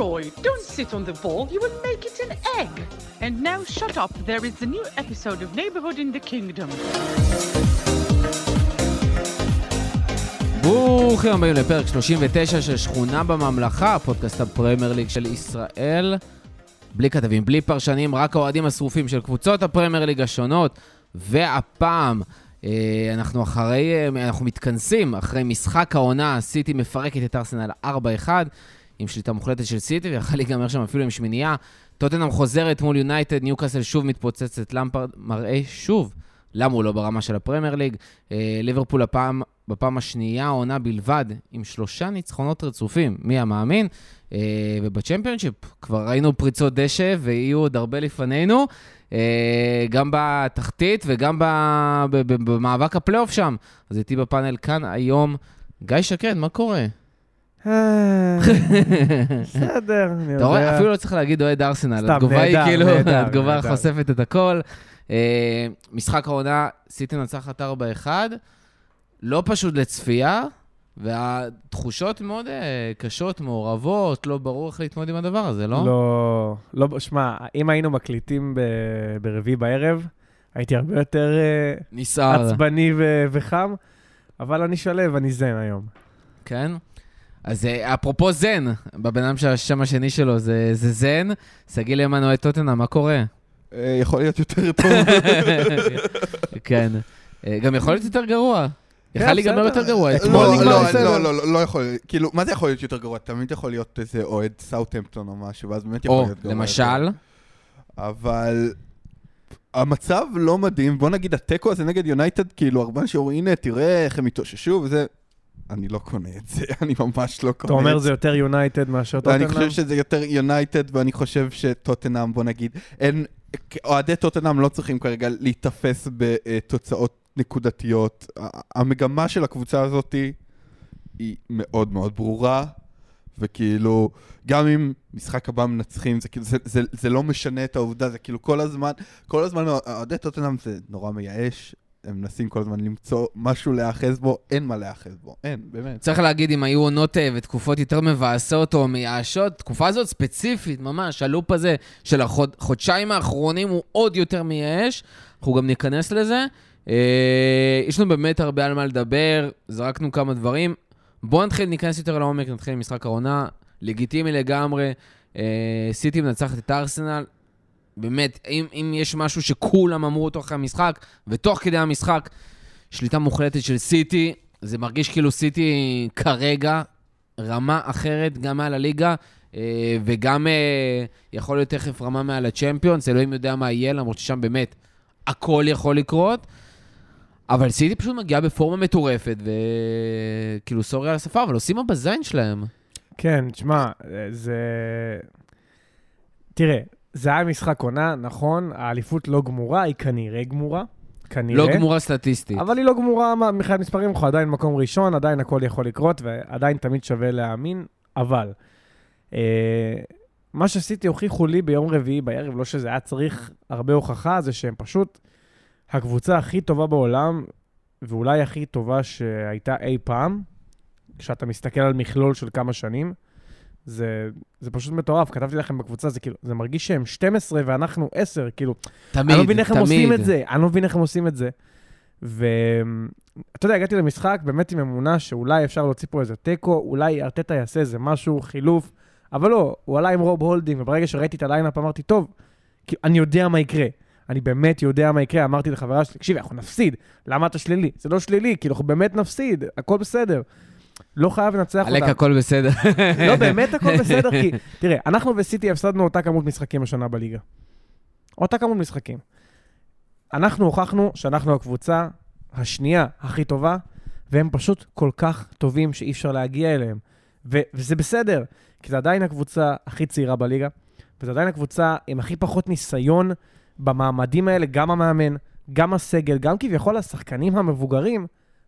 Leroy, don't sit on the ball, you will make it an egg. And now shut up, there is a new episode of Neighborhood in the Kingdom. ברוכים הבאים לפרק 39 של שכונה בממלכה, פודקאסט הפרמייר ליג של ישראל. בלי כתבים, בלי פרשנים, רק האוהדים השרופים של קבוצות הפרמייר ליג השונות. והפעם אה, אנחנו אחרי, אה, אנחנו מתכנסים אחרי משחק העונה, סיטי מפרקת את ארסנל 4-1, עם שליטה מוחלטת של סיטי, ויכול להיגמר שם אפילו עם שמינייה. טוטנאם חוזרת מול יונייטד, ניוקאסל שוב מתפוצצת, למפרד מראה שוב למה הוא לא ברמה של הפרמייר ליג. אה, ליברפול הפעם, בפעם השנייה העונה בלבד, עם שלושה ניצחונות רצופים, מי המאמין? אה, ובצ'מפיונשיפ כבר ראינו פריצות דשא, ויהיו עוד הרבה לפנינו, אה, גם בתחתית וגם במאבק הפלייאוף שם. אז איתי בפאנל כאן היום, גיא שקד, מה קורה? בסדר, אני אתה רואה, יודע. אפילו לא צריך להגיד אוהד ארסנל, התגובה היא כאילו, התגובה. חושפת את הכל. אה, משחק העונה, סיטי נצחת 4-1, לא פשוט לצפייה, והתחושות מאוד אה, קשות, מעורבות, לא ברור איך להתמודד עם הדבר הזה, לא? לא, לא, שמע, אם היינו מקליטים ברביעי בערב, הייתי הרבה יותר אה, נסער. עצבני וחם, אבל אני שלו, אני זן היום. כן? אז אה, אפרופו זן, בבן אדם שהשם השני שלו זה, זה זן, שגיא למן אוהד טוטנאם, מה קורה? אה, יכול להיות יותר טוב. כן. אה, גם יכול להיות יותר גרוע. כן, יכול להיגמר. יותר גרוע. לא, אתמול לא, נגמר לא, בסדר. לא, לא, לא, לא יכול. כאילו, מה זה יכול להיות יותר גרוע? תמיד יכול להיות איזה אוהד סאוטהמפטון או משהו, ואז באמת יכול או, להיות גרוע. למשל, יותר. אבל המצב לא מדהים. בוא נגיד, התיקו הזה נגד יונייטד, כאילו, הרבה אנשים אומרים, הנה, תראה איך הם התאוששו וזה... אני לא קונה את זה, אני ממש לא קונה את זה. אתה אומר זה יותר יונייטד מאשר טוטנאם? חושב שזה יותר יונייטד, ואני חושב שטוטנאם, בוא נגיד, אין... אוהדי טוטנאם לא צריכים כרגע להיתפס בתוצאות נקודתיות. המגמה של הקבוצה הזאת היא מאוד מאוד ברורה, וכאילו, גם אם משחק הבא מנצחים, זה כאילו, זה, זה, זה לא משנה את העובדה, זה כאילו כל הזמן, כל הזמן אוהדי טוטנאם זה נורא מייאש. הם מנסים כל הזמן למצוא משהו להיאחז בו, אין מה להיאחז בו, אין, באמת. צריך להגיד, אם היו עונות אה, ותקופות יותר מבאסות או מייאשות, תקופה הזאת ספציפית, ממש, הלופ הזה של החודשיים האחרונים הוא עוד יותר מייאש. אנחנו גם ניכנס לזה. אה, יש לנו באמת הרבה על מה לדבר, זרקנו כמה דברים. בואו נתחיל, ניכנס יותר לעומק, נתחיל עם משחק העונה. לגיטימי לגמרי. אה, סיטי מנצחת את ארסנל. באמת, אם, אם יש משהו שכולם אמרו אותו אחרי המשחק, ותוך כדי המשחק, שליטה מוחלטת של סיטי, זה מרגיש כאילו סיטי כרגע רמה אחרת, גם מעל הליגה, אה, וגם אה, יכול להיות תכף רמה מעל הצ'מפיונס, אלוהים יודע מה יהיה, למרות ששם באמת הכל יכול לקרות. אבל סיטי פשוט מגיעה בפורמה מטורפת, וכאילו, סורי על השפה, אבל עושים מה בזין שלהם. כן, תשמע, זה... תראה, זה היה משחק עונה, נכון, האליפות לא גמורה, היא כנראה גמורה. כנראה. לא גמורה סטטיסטית. אבל היא לא גמורה מבחינת מספרים, אנחנו עדיין מקום ראשון, עדיין הכל יכול לקרות, ועדיין תמיד שווה להאמין, אבל אה, מה שעשיתי הוכיחו לי ביום רביעי בערב, לא שזה היה צריך הרבה הוכחה, זה שהם פשוט הקבוצה הכי טובה בעולם, ואולי הכי טובה שהייתה אי פעם, כשאתה מסתכל על מכלול של כמה שנים. זה, זה פשוט מטורף, כתבתי לכם בקבוצה, זה כאילו, זה מרגיש שהם 12 ואנחנו 10, כאילו, תמיד, אני לא מבין איך הם. עושים את זה, אני לא מבין איך הם עושים את זה. ואתה יודע, הגעתי למשחק באמת עם אמונה שאולי אפשר להוציא פה איזה תיקו, אולי ארטטה יעשה איזה משהו, חילוף, אבל לא, הוא עלה עם רוב הולדינג, וברגע שראיתי את ה lineup אמרתי, טוב, כי אני יודע מה יקרה. אני באמת יודע מה יקרה, אמרתי לחברה שלי, תקשיבי, אנחנו נפסיד, למה אתה שלילי? זה לא שלילי, כאילו, אנחנו באמת נפסיד, הכל בסדר. לא חייב לנצח עלק אותם. הכל בסדר. לא, באמת הכל בסדר, כי תראה, אנחנו וסיטי הפסדנו אותה כמות משחקים השנה בליגה. אותה כמות משחקים. אנחנו הוכחנו שאנחנו הקבוצה השנייה הכי טובה, והם פשוט כל כך טובים שאי אפשר להגיע אליהם. ו- וזה בסדר, כי זה עדיין הקבוצה הכי צעירה בליגה, וזה עדיין הקבוצה עם הכי פחות ניסיון במעמדים האלה, גם המאמן, גם הסגל, גם כביכול השחקנים המבוגרים.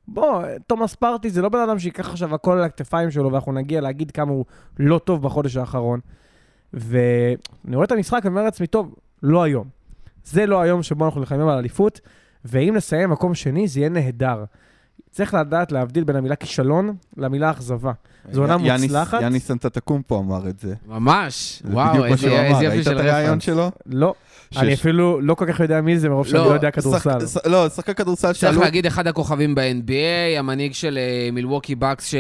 בוא, תומאס פרטי זה לא בן אדם שייקח עכשיו הכל על הכתפיים שלו, ואנחנו נגיע להגיד כמה הוא לא טוב בחודש האחרון. ואני רואה את המשחק ואומר לעצמי, טוב, לא היום. זה לא היום שבו אנחנו נלחמים על אליפות, ואם נסיים מקום שני, זה יהיה נהדר. צריך לדעת להבדיל בין המילה כישלון למילה אכזבה. זו עונה יאניס- מוצלחת? יאניס סנטטקומפו אמר את זה. ממש, וואו, איזה שהוא אמר. איזה יופי ראית של את רפרנס. שלו? לא, אני אפילו לא כל כך יודע מי זה, מרוב שאני לא, לא יודע כדורסל. לא, שחקן כדורסל צריך שאלו... להגיד אחד הכוכבים ב-NBA, המנהיג של אה, מילווקי בקס,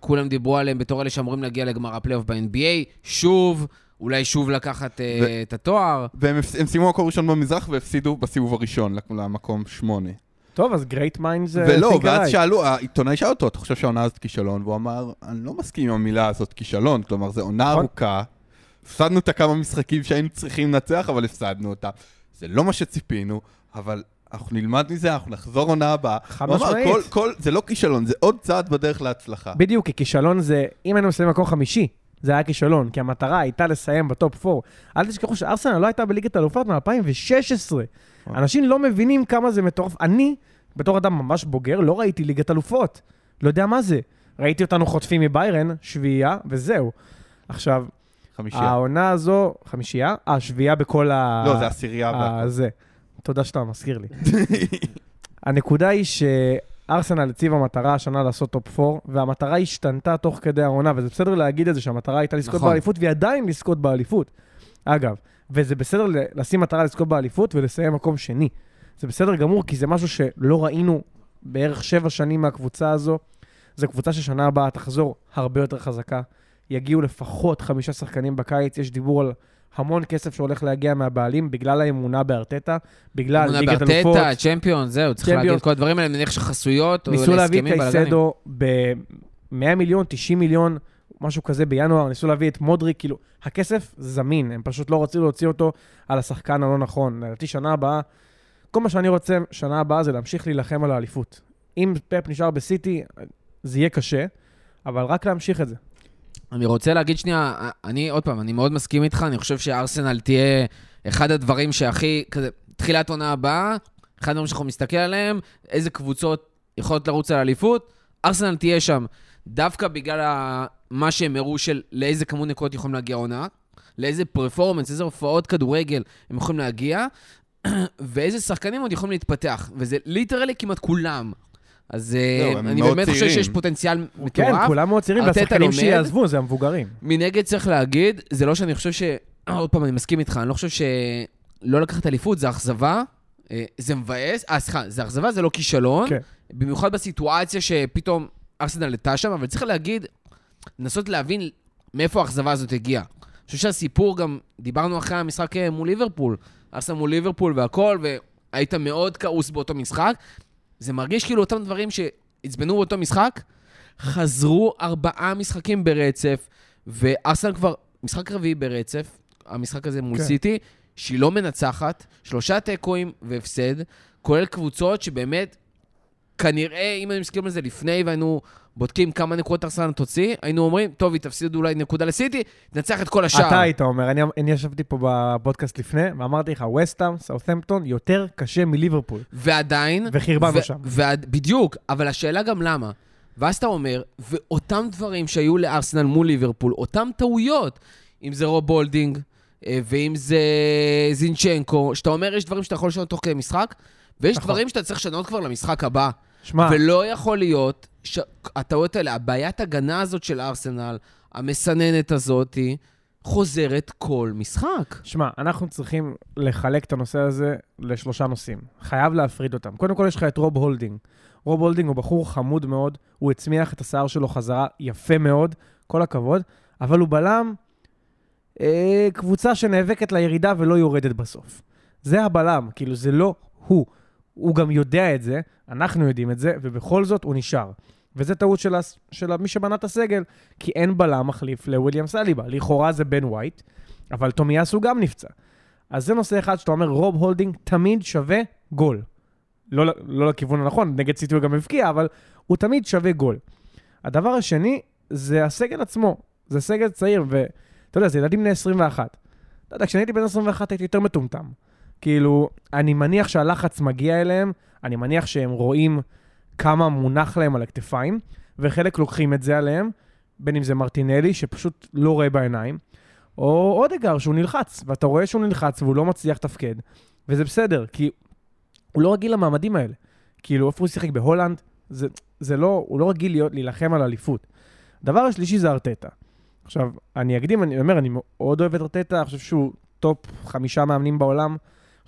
שכולם דיברו עליהם בתור אלה שאמורים להגיע לגמר הפלייאוף ב-NBA, שוב, אולי שוב לקחת אה, ו- את התואר. והם סיימו מקום ראשון במזרח והפסידו בסיבוב הראשון למקום שמונה. טוב, אז גרייט מיינד זה... ולא, ואז שאלו, העיתונאי שאל אותו, אתה חושב שהעונה הזאת כישלון? והוא אמר, אני לא מסכים עם המילה הזאת כישלון, כלומר, זו עונה נכון. ארוכה, הפסדנו את הכמה משחקים שהיינו צריכים לנצח, אבל הפסדנו אותה. זה לא מה שציפינו, אבל אנחנו נלמד מזה, אנחנו נחזור עונה הבאה. חד משמעית. זה לא כישלון, זה עוד צעד בדרך להצלחה. בדיוק, כי כישלון זה, אם היינו מסיימים מקום חמישי, זה היה כישלון, כי המטרה הייתה לסיים בטופ 4. אל תשכחו שארסנל לא הייתה בליגת האלופות מ-2016. אנשים לא מבינים כמה זה מטורף. אני, בתור אדם ממש בוגר, לא ראיתי ליגת אלופות. לא יודע מה זה. ראיתי אותנו חוטפים מביירן, שביעייה, וזהו. עכשיו, חמישייה. העונה הזו, חמישייה? אה, שביעייה בכל ה... לא, זה עשירייה אה, והכל. זה. תודה שאתה מזכיר לי. הנקודה היא שארסנל הציבה מטרה השנה לעשות top 4, והמטרה השתנתה תוך כדי העונה, וזה בסדר להגיד את זה שהמטרה הייתה לזכות נכון. באליפות, והיא עדיין לזכות באליפות. אגב, וזה בסדר לשים מטרה לזכות באליפות ולסיים מקום שני. זה בסדר גמור, כי זה משהו שלא ראינו בערך שבע שנים מהקבוצה הזו. זו קבוצה ששנה הבאה תחזור הרבה יותר חזקה. יגיעו לפחות חמישה שחקנים בקיץ, יש דיבור על המון כסף שהולך להגיע מהבעלים בגלל האמונה בארטטה, בגלל אמונה ליגת אלופות. בארטטה, צ'מפיון, זהו, צריך. להגיד כל הדברים האלה, אני מניח שחסויות, או ניסו להביא את להסכמים. קייסדו ב-100 מיליון, 90 מיליון, משהו כזה בינואר, ניסו להביא את מודריק, כאילו, הכסף זמין, הם פשוט לא רצו להוציא אותו על השחקן הלא נכון. לדעתי שנה הבאה, כל מה שאני רוצה שנה הבאה זה להמשיך להילחם על האליפות. אם פפ נשאר בסיטי, זה יהיה קשה, אבל רק להמשיך את זה. אני רוצה להגיד שנייה, אני, עוד פעם, אני מאוד מסכים איתך, אני חושב שארסנל תהיה אחד הדברים שהכי, כזה, תחילת עונה הבאה, אחד הדברים שאנחנו מסתכל עליהם, איזה קבוצות יכולות לרוץ על אליפות, ארסנל תהיה שם, דווקא בגלל מה שהם הראו של לאיזה כמות נקודות יכולים להגיע העונה, לאיזה פרפורמנס, איזה הופעות כדורגל הם יכולים להגיע, ואיזה שחקנים עוד יכולים להתפתח, וזה ליטרלי כמעט כולם. אז אה, הם אני באמת חושב צעירים. שיש פוטנציאל כן, מטורף. כולם מאוד צעירים, והשחקנים. שיעזבו זה המבוגרים. מנגד צריך להגיד, זה לא שאני חושב ש... עוד פעם, אני מסכים איתך, אני לא חושב שלא לקחת אליפות זה אכזבה, אה, זה מבאס, אה, סליחה, זה אכזבה, זה לא כישלון. כן. במיוחד בסיטואציה שפתאום ארסנל הייתה שם, אבל צריך להגיד, לנסות להבין מאיפה האכזבה הזאת הגיעה. אני חושב שהסיפור גם, דיברנו אחרי המשחק אה, מול ליברפול, ארסנל מול ליברפול והכל, והיית מאוד כעוס באותו משחק. זה מרגיש כאילו אותם דברים שעצבנו באותו משחק, חזרו ארבעה משחקים ברצף, וארסנל כבר משחק רביעי ברצף, המשחק הזה מול כן. סיטי, שהיא לא מנצחת, שלושה תיקואים והפסד, כולל קבוצות שבאמת, כנראה, אם היינו מסתכלים על זה לפני והיינו בודקים כמה נקודות ארסנל תוציא, היינו אומרים, טוב, היא תפסיד אולי נקודה לסיטי, תנצח את כל השאר. אתה היית אומר, אני, אני ישבתי פה בפודקאסט לפני, ואמרתי לך, ווסטהאם, סאות'מפטון, יותר קשה מליברפול. ועדיין... וחרבנו ו- שם. ועד, בדיוק, אבל השאלה גם למה. ואז אתה אומר, ואותם דברים שהיו לארסנל מול ליברפול, אותם טעויות, אם זה רוב הולדינג, אה, ואם זה זינצ'נקו, שאתה אומר, יש דברים שאתה יכול לשנות תוך כדי משחק, ויש נכון. דברים שאתה צריך לשנות כבר למשחק הבא. שמע, ולא יכול להיות שהטעויות האלה, הבעיית הגנה הזאת של ארסנל, המסננת הזאת, חוזרת כל משחק. שמע, אנחנו צריכים לחלק את הנושא הזה לשלושה נושאים. חייב להפריד אותם. קודם כל יש לך את רוב הולדינג. רוב הולדינג הוא בחור חמוד מאוד, הוא הצמיח את השיער שלו חזרה יפה מאוד, כל הכבוד, אבל הוא בלם אה, קבוצה שנאבקת לירידה ולא יורדת בסוף. זה הבלם, כאילו זה לא הוא. הוא גם יודע את זה, אנחנו יודעים את זה, ובכל זאת הוא נשאר. וזה טעות של, הס- של מי שבנה את הסגל, כי אין בלם מחליף לוויליאם סליבה. לכאורה זה בן ווייט, אבל תומיאסו גם נפצע. אז זה נושא אחד שאתה אומר, רוב הולדינג תמיד שווה גול. לא, לא לכיוון הנכון, נגד סיטי הוא גם הבקיע, אבל הוא תמיד שווה גול. הדבר השני, זה הסגל עצמו. זה סגל צעיר, ואתה יודע, זה ילדים בני 21. אתה יודע, כשאני הייתי בן 21 הייתי יותר מטומטם. כאילו, אני מניח שהלחץ מגיע אליהם, אני מניח שהם רואים כמה מונח להם על הכתפיים, וחלק לוקחים את זה עליהם, בין אם זה מרטינלי, שפשוט לא רואה בעיניים, או אודגר, שהוא נלחץ, ואתה רואה שהוא נלחץ והוא לא מצליח לתפקד, וזה בסדר, כי הוא לא רגיל למעמדים האלה. כאילו, איפה הוא שיחק? בהולנד? זה, זה לא, הוא לא רגיל להיות, להילחם על אליפות. הדבר השלישי זה ארטטה. עכשיו, אני אקדים, אני אומר, אני מאוד אוהב את ארטטה, אני חושב שהוא טופ חמישה מאמנים בעולם,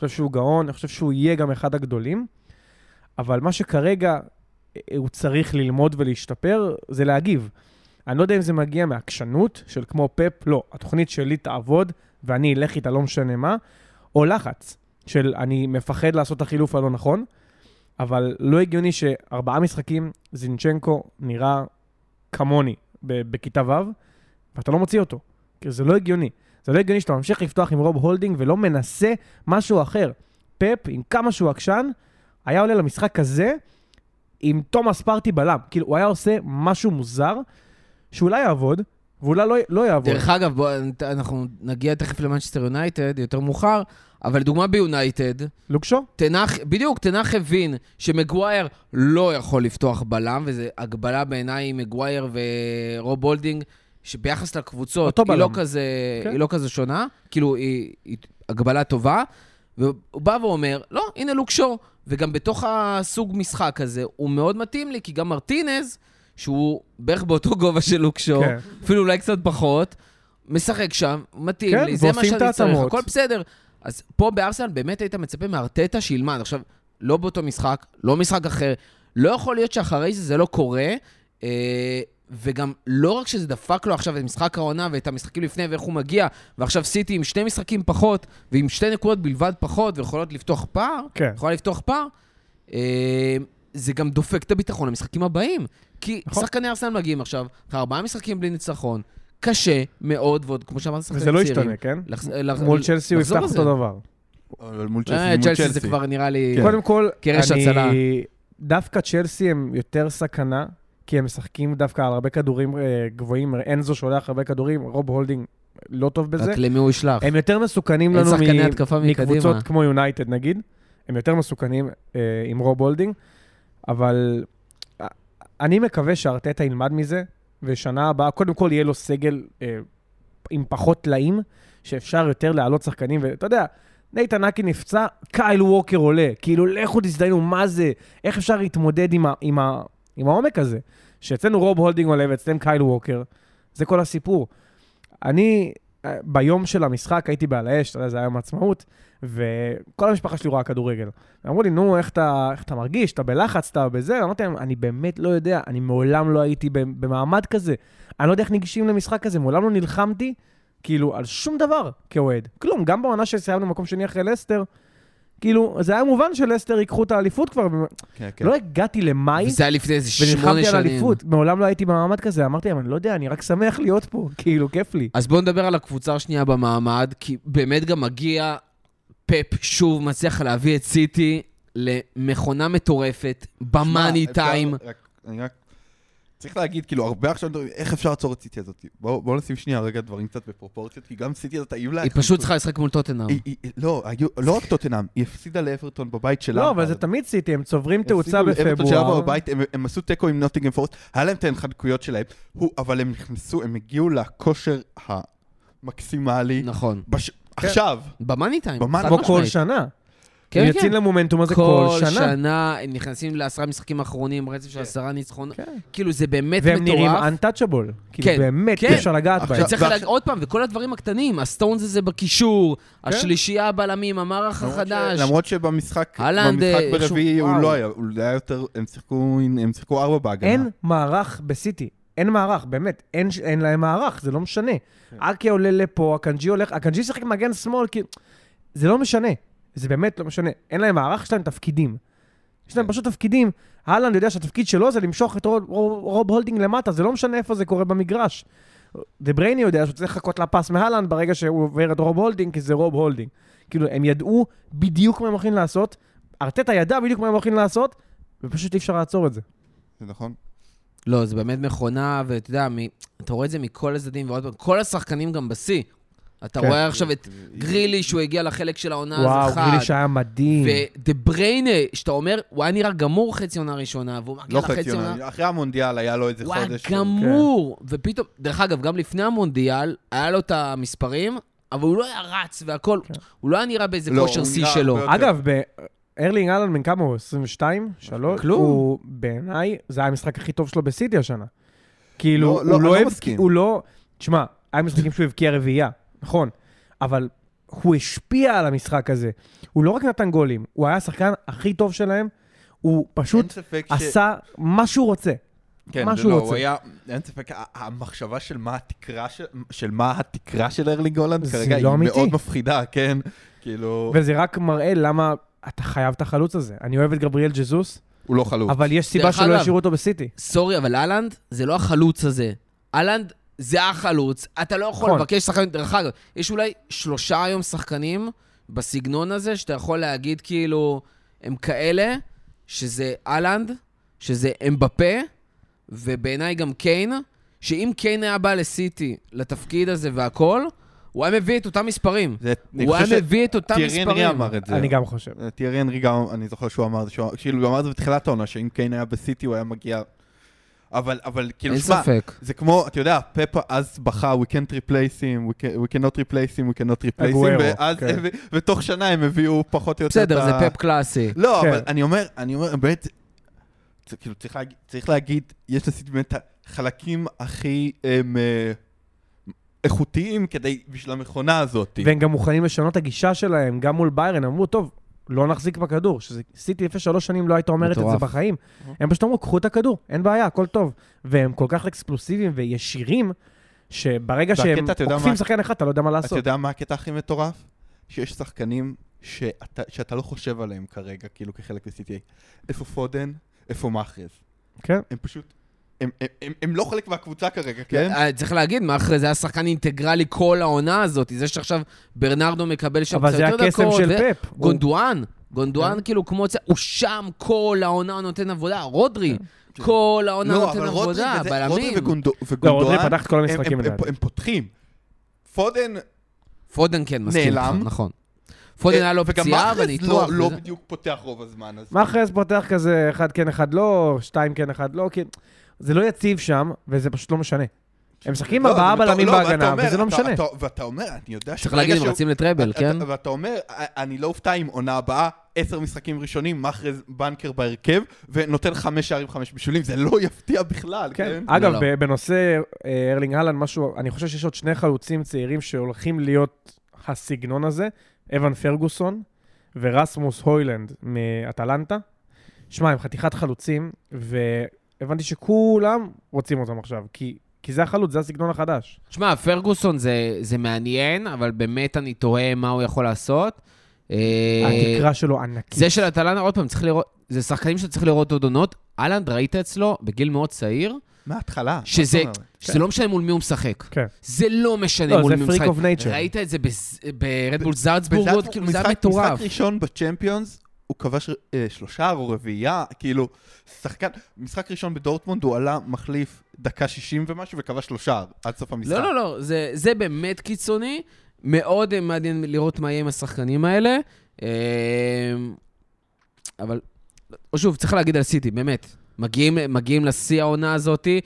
חושב שהוא גאון, אני חושב שהוא יהיה גם אחד הגדולים, אבל מה שכרגע אה, הוא צריך ללמוד ולהשתפר, זה להגיב. אני לא יודע אם זה מגיע מעקשנות של כמו פפ, לא, התוכנית שלי תעבוד ואני אלך איתה לא משנה מה, או לחץ של אני מפחד לעשות את החילוף הלא נכון, אבל לא הגיוני שארבעה משחקים, זינצ'נקו נראה כמוני בכיתה ו', ואתה לא מוציא אותו. כי זה לא הגיוני. זה לא הגיוני שאתה ממשיך לפתוח עם רוב הולדינג ולא מנסה משהו אחר. פפ, עם כמה שהוא עקשן, היה עולה למשחק הזה עם תומאס פרטי בלם. כאילו, הוא היה עושה משהו מוזר, שאולי יעבוד, ואולי לא, לא יעבוד. דרך אגב, בוא, אנחנו נגיע תכף למנצ'סטר יונייטד, יותר מאוחר, אבל לדוגמה ביונייטד, לוקשו? טן האח, בדיוק, טן האח הבין שמגווייר לא יכול לפתוח בלם, וזו הקבלה בעיניי מגווייר ורוב הולדינג, שביחס לקבוצות, היא לא. כזה, כן. היא לא כזה שונה, כאילו, היא, היא הקבלה טובה, והוא בא ואומר, לא, הנה לוקשו, וגם בתוך הסוג משחק הזה, הוא מאוד מתאים לי, כי גם מרטינז, שהוא בערך באותו גובה של לוקשו, כן. אפילו אולי קצת פחות, משחק שם, מתאים כן, לי, זה מה שאני צריך. הכל בסדר. אז פה בארסנל באמת היית מצפה מארטטה שילמד. עכשיו, לא באותו משחק, לא משחק אחר. לא יכול להיות שאחרי זה זה לא קורה, אה, וגם לא רק שזה דפק לו עכשיו את משחק העונה ואת המשחקים לפני ואיך הוא מגיע, ועכשיו סיטי עם שני משחקים פחות, ועם שתי נקודות בלבד פחות, ויכולות לפתוח פער, כן. יכולה לפתוח פער, אה, זה גם דופק את הביטחון למשחקים הבאים. כי נכון. שחקני ארסנל מגיעים עכשיו, אחרי ארבעה משחקים בלי ניצחון, קשה מאוד, ועוד, כמו שאמרת, שחקנים וזה לא צעירים. ישתנה, כן? לחז- לח- מול צ'לסי הוא יפתח. אותו דבר. אבל מול אה, צ'לסי, מול צ'לסי זה כבר נראה לי... כן. קודם כל, קרש אני... הצלה. דווקא צ'לסי הם יותר סכנה, כי הם משחקים דווקא על הרבה כדורים אה, גבוהים. אנזו שולח הרבה כדורים, רוב הולדינג לא טוב בזה. רק למי הוא ישלח. הם יותר מסוכנים לנו מ-. מקבוצות כמו יונייטד נגיד. הם יותר מסוכנים אה, עם רוב הולדינג, אבל אה, אני מקווה שארטטה ילמד מזה, ושנה הבאה, קודם כל יהיה לו סגל אה, עם פחות טלאים, שאפשר יותר להעלות שחקנים, ואתה יודע, נייתן אקי נפצע, קייל ווקר עולה. כאילו, לכו תזדיינו, מה זה? איך אפשר להתמודד עם, ה, עם, ה, עם העומק הזה? שאצלנו רוב הולדינג עולה ואצלם קייל ווקר. זה כל הסיפור. אני, אה, ביום של המשחק הייתי בעל האש, אתה יודע, זה היה יום העצמאות, וכל המשפחה שלי רואה כדורגל. אמרו לי, נו, איך אתה, איך אתה מרגיש? אתה בלחץ, אתה בזה? אמרתי להם, אני באמת לא יודע, אני מעולם לא הייתי במעמד כזה. אני לא יודע איך ניגשים למשחק כזה, מעולם לא נלחמתי, כאילו, על שום דבר כאוהד. כלום, גם בעונה שסיימנו מקום שני אחרי לסטר, כאילו, זה היה מובן שלסטר ייקחו את האליפות כבר. כן, כן. לא הגעתי למאי, וזה היה לפני איזה שמונה ונלחמתי על שנים. אליפות. מעולם לא הייתי במעמד כזה. אמרתי להם, אני לא יודע, אני רק שמח להיות פה, כאילו, כיף לי. אז בואו נדבר על הקבוצה השנייה במעמד, כי באמת גם מגיע פפ שוב מצליח להביא את סיטי למכונה מטורפת, במאני טיים. אני רק... צריך להגיד, כאילו, הרבה עכשיו מדברים, איך אפשר לעצור את סיטי הזאת? בואו בואו נשים שנייה רגע דברים קצת בפרופורציות, כי גם סיטי הזאת היו לה... היא פשוט צריכה לשחק מול טוטנאם. לא, היו- לא רק טוטנאם, היא הפסידה לאברטון בבית שלה. לא, אבל זה תמיד סיטי, הם צוברים תאוצה שלה בפברואר. בבית, הם- הם עשו תיקו עם נוטינגרם פורסט, היה להם את ההנחנקויות שלהם, הוא- אבל הם נכנסו, הם הגיעו לכושר המקסימלי. נכון. בש- עכשיו, במאני טיים. במאני- חד כמו כל. שנה. כן, הם כן. יוצאים למומנטום הזה כל כל שנה. שנה הם נכנסים לעשרה משחקים אחרונים, רצף של כן. עשרה ניצחונות. כן. כאילו, זה באמת והם נראים מטורף. untouchable. כאילו, כן, באמת, כן. אי אפשר לגעת עכשיו- בהם. וצריך ועכשיו- להגיד עוד פעם, וכל הדברים הקטנים, הסטונס הזה בקישור, השלישייה הבלמים, המערך למרות ש- החדש. למרות שבמשחק אה, ברביעי הוא. לא היה, הוא היה יותר, הם שיחקו הם שיחקו ארבע בהגנה. אין מערך בסיטי. אין מערך, באמת. אין, אין להם מערך, זה לא משנה. כן. אקי עולה לפה, אקנג'י הולך, אקנג'י שיחק מגן שמאל, כאילו... זה לא משנה. זה באמת לא משנה. אין להם מערך, יש להם תפקידים. יש להם כן. פשוט תפקידים. הלאנד יודע שהתפקיד שלו זה למשוך את רוב, רוב, רוב הולדינג למטה, זה לא משנה איפה זה קורה במגרש. דה ברייני יודע שהוא צריך לחכות לפס מהלנד ברגע שהוא עובר את רוב הולדינג, כי זה רוב הולדינג. כאילו, הם ידעו בדיוק מה הם הולכים לעשות, ארטטה ידע בדיוק מה הם הולכים לעשות, ופשוט אי אפשר לעצור את זה. זה נכון. לא, זה באמת מכונה, ואתה יודע, מ... אתה רואה את זה מכל הצדדים, ועוד פעם, כל השחקנים גם בשיא. אתה כן. רואה עכשיו את גרילי, שהוא הגיע לחלק של העונה, וואו, אז אחד. גריליש היה מדהים. ודה בריינה, שאתה אומר, הוא היה נראה גמור חצי עונה ראשונה, והוא מגיע לא לחצי חצי עונה... עונה. אחרי המונדיאל היה לו איזה הוא היה חודש. גמור, ופתאום, דרך אגב, גם לפני המונדיאל, היה לו את המספרים, אבל הוא לא היה רץ והכל, כן. הוא לא היה נראה באיזה לא, כושר שיא שלו. הרבה יותר- אגב, ב... ארלינג אהלן בן כמה הוא? 22? 3? כלום. הוא, בעיניי, זה היה המשחק הכי טוב שלו בסיטי השנה. כאילו, לא, הוא לא, לא לא הבקיע, מסכים. הוא לא... תשמע, היה משחקים שהוא הבקיע רביעייה, נכון, אבל הוא השפיע על המשחק הזה. הוא לא רק נתן גולים, הוא היה השחקן הכי טוב שלהם, הוא פשוט ספק ש... עשה מה שהוא רוצה. כן, מה זה שהוא לא, רוצה. הוא היה, אין ספק, המחשבה של מה התקרה של, של מה התקרה של ארלינג הולנד זה כרגע לא היא אמיתי. מאוד מפחידה, כן? כאילו, וזה רק מראה למה אתה חייב את החלוץ הזה. אני אוהב את גבריאל ג'זוס, הוא לא חלוץ. אבל יש סיבה שלא אגב, השאירו אותו בסיטי. סורי, אבל אהלנד זה לא החלוץ הזה. אהלנד זה החלוץ, אתה לא יכול נכון. לבקש שחקנים, דרך אגב, יש אולי שלושה היום שחקנים בסגנון הזה, שאתה יכול להגיד כאילו, הם כאלה, שזה אהלנד, שזה אמבפה, ובעיניי גם קיין, שאם קיין היה בא לסיטי, לתפקיד הזה והכל, הוא היה מביא את אותם מספרים. זה, אני הוא חושב היה מביא את אותם שטיירי הנרי מספרים. אמר את זה. אני גם חושב. טיירי הנרי גם, אני זוכר שהוא אמר, שהוא- כאילו, הוא אמר את זה בתחילת העונה, שאם קיין היה בסיטי הוא היה מגיע... אבל, אבל, כאילו, שמע. זה כמו, אתה יודע, פפה אז בכה, we can't replace him, we, can, we cannot replace him, we cannot replace him, ואז, כן. ו- ותוך שנה הם הביאו פחות או יותר את בסדר, ה... זה פפ קלאסי. לא, כן. אבל אני אומר, אני אומר, באמת, זה, כאילו, צריך להגיד, צריך להגיד, יש לסיטי באמת החלקים הכי הם, אה, איכותיים כדי, בשביל המכונה הזאת. והם גם מוכנים לשנות את הגישה שלהם, גם מול ביירן, אמרו, טוב, לא נחזיק בכדור. שזה סיטי לפני שלוש שנים לא היית אומרת את זה. בחיים. הם פשוט אמרו, קחו את הכדור, אין בעיה, הכל טוב. והם כל כך אקספלוסיביים וישירים, שברגע שהם אתה עוקפים מה- שחקן אחד, אתה לא יודע מה אתה לעשות. יודע מה הקטע הכי מטורף? שיש שחקנים שאתה, שאתה לא חושב עליהם כרגע, כאילו כחלק מסיטי. איפה פודן? איפה מאחרז? כן. הם פשוט... הם, הם, הם, הם לא חלק מהקבוצה כרגע, כן? אה, צריך להגיד, מאחרז היה שחקן אינטגרלי כל העונה הזאת. זה שעכשיו ברנרדו מקבל שם אבל קצת זה יותר הקסם דקות. של ו- פפ. הוא- גונדואן, גונדואן כן. כאילו כמו... הוא שם כל העונה, נותן עבודה. רודרי, כל העונה לא, נותן אבל רודרי עבודה, רודרי בלמים. וגונדו- לא, וגונדואן, רודרי פתח את כל הם- המשחקים הם- הם- לדעתי. הם פותחים. פודן פודן כן, מסכים נעלם. נכון. פודן היה לו וגם פציעה מאחרז וניתוח. לא, לא וזה. בדיוק פותח רוב הזמן. מאחרז פותח כזה, אחד כן, אחד לא, שתיים כן, אחד לא, כי זה לא יציב שם, וזה פשוט לא משנה. הם משחקים לא, ארבעה בלמים לא, בהגנה, אומר- וזה לא אתה- משנה. אתה- ואתה אומר, אני יודע צריך להגיד, הם שהוא- רצים לטראבל, אתה- כן? ואתה אומר, אני לא אופתע אם עונה הבאה, עשר משחקים ראשונים, מאחרז בנקר בהרכב, ונותן חמש שערים, חמש בישולים, זה לא יפתיע בכלל, כן. כן? אגב, לא. ב- בנושא אה, ארלינג אהלן, משהו, אני חושב שיש עוד שני חלוצים צעירים שהולכים להיות הסגנון הזה, אבן פרגוסון ורסמוס הוילנד מאטלנטה. שמע, הם חתיכת חלוצים, והבנתי שכולם רוצים אותם עכשיו, כי, כי זה החלוץ, זה הסגנון החדש. שמע, פרגוסון זה, זה מעניין, אבל באמת אני תוהה מה הוא יכול לעשות. אה, התקרה שלו ענקית. זה של אטלנה, עוד פעם, צריך לראות, זה שחקנים שצריך לראות עוד עונות. אהלנד, ראית אצלו, בגיל מאוד צעיר, מההתחלה. מה שזה? שזה לא משנה מול מי הוא משחק. כן. זה לא משנה לא, מול זה מי הוא משחק. of nature. ראית את זה ברדבול זלצבורג, כאילו, זה היה מטורף. משחק ראשון בצ'מפיונס, הוא כבש אה, שלושה או רביעייה, כאילו, שחקן, משחק ראשון בדורטמונד הוא עלה מחליף דקה 60 ומשהו וכבש שלושה עד סוף המשחק. לא, לא, לא, זה, זה באמת קיצוני. מאוד מעניין לראות מה יהיה עם השחקנים האלה. אה, אבל, שוב, צריך להגיד על סיטי, באמת. מגיעים, מגיעים לשיא העונה הזאתי.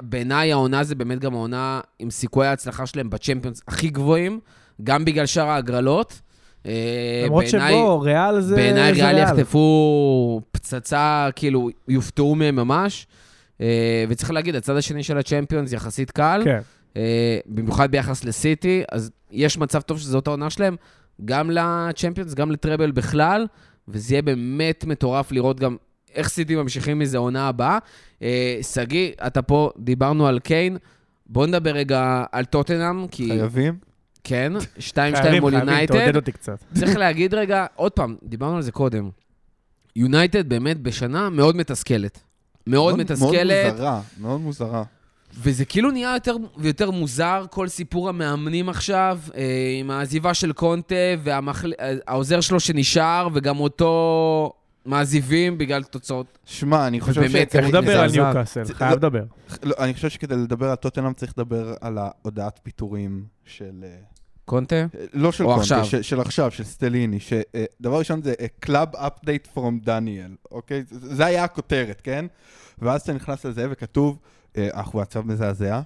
בעיניי העונה זה באמת גם העונה עם סיכויי ההצלחה שלהם בצ'מפיונס הכי גבוהים, גם בגלל שאר ההגרלות. אה, למרות בעיניי- שבו, ריאל זה בעיניי זה ריאל יחטפו פצצה, כאילו, יופתעו מהם ממש. אה, וצריך להגיד, הצד השני של הצ'מפיונס יחסית קל, כן. אה, במיוחד ביחס לסיטי, אז יש מצב טוב שזאת העונה שלהם, גם לצ'מפיונס, גם לטראבל בכלל, וזה יהיה באמת מטורף לראות גם איך סיטי ממשיכים מזה עונה הבאה. אה, שגיא, אתה פה, דיברנו על קיין, בוא נדבר רגע על טוטנאם, כי חייבים? כן, 2-2 חייבים, מול חייבים, יונייטד. תעודד אותי קצת. צריך להגיד רגע, עוד פעם, דיברנו על זה קודם. יונייטד באמת בשנה מאוד מתסכלת. מאוד מתסכלת, מאוד מוזרה, מאוד מוזרה. וזה כאילו נהיה יותר ויותר מוזר, כל סיפור המאמנים עכשיו, אה, עם העזיבה של קונטה והעוזר שלו שנשאר, וגם אותו מעזיבים בגלל תוצאות. שמע, אני חושב ובאמת, שצריך צריך לדבר על. ניוקאסל, חייב לא- לדבר. לא, אני חושב שכדי לדבר על טוטנאם צריך לדבר על ההודעת פיטורים של... אה, קונטה? לא של קונטה, עכשיו. של, של עכשיו, של סטליני, שדבר ראשון זה אה, Club Update from Daniel, אוקיי? זה זה היה הכותרת, כן? ואז אתה נכנס לזה וכתוב, אה, אנחנו במצב מזעזע,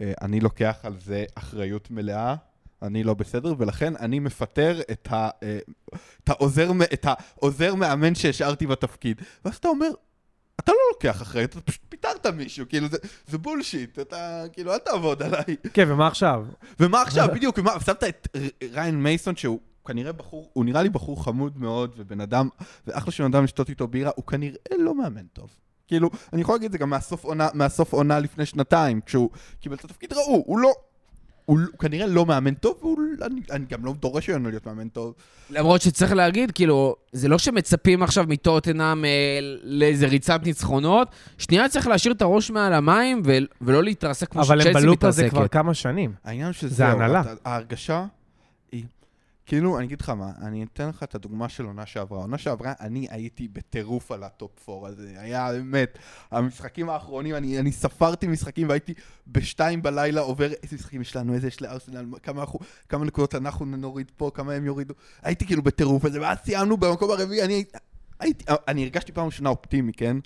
אה, אני לוקח על זה אחריות מלאה, אני לא בסדר, ולכן אני מפטר את, ה, אה, את, העוזר, את העוזר מאמן שהשארתי בתפקיד. ואז אתה אומר, אתה לא לוקח אחריות, אתה פשוט פיטרת מישהו, כאילו זה, זה בולשיט, אתה, כאילו, אל תעבוד עליי. כן, ומה עכשיו? ומה עכשיו, בדיוק, ומה, שמת את ריין מייסון, שהוא כנראה בחור, הוא נראה לי בחור חמוד מאוד, ובן אדם, ואחלה של בן אדם לשתות איתו בירה, הוא כנראה לא מאמן טוב. כאילו, אני יכול להגיד את זה גם מהסוף עונה, מהסוף עונה לפני שנתיים, כשהוא קיבל את התפקיד, ראו, הוא לא... הוא, כנראה לא מאמן טוב, ואני אני גם לא דורש ממנו להיות מאמן טוב. למרות שצריך להגיד, כאילו, זה לא שמצפים עכשיו מטוטנאם אה, לאיזה ריצת ניצחונות, שנייה צריך להשאיר את הראש מעל המים ו- ולא להתרסק כמו אבל הם שצ'לסי בלופ הזה מתרסקת. כבר כמה שנים. העניין שזה... זה הנהלה. ההרגשה. כאילו, אני אגיד לך מה, אני אתן לך את הדוגמה של עונה שעברה. עונה שעברה, אני הייתי בטירוף על הטופ 4 הזה. היה באמת, המשחקים האחרונים, אני, אני ספרתי משחקים והייתי בשתיים בלילה עובר איזה משחקים יש לנו, איזה יש לארסנל, כמה, אנחנו, כמה נקודות אנחנו נוריד פה, כמה הם יורידו. הייתי כאילו בטירוף הזה, ואז סיימנו במקום הרביעי, אני הייתי, אני הרגשתי פעם ראשונה אופטימי, כן?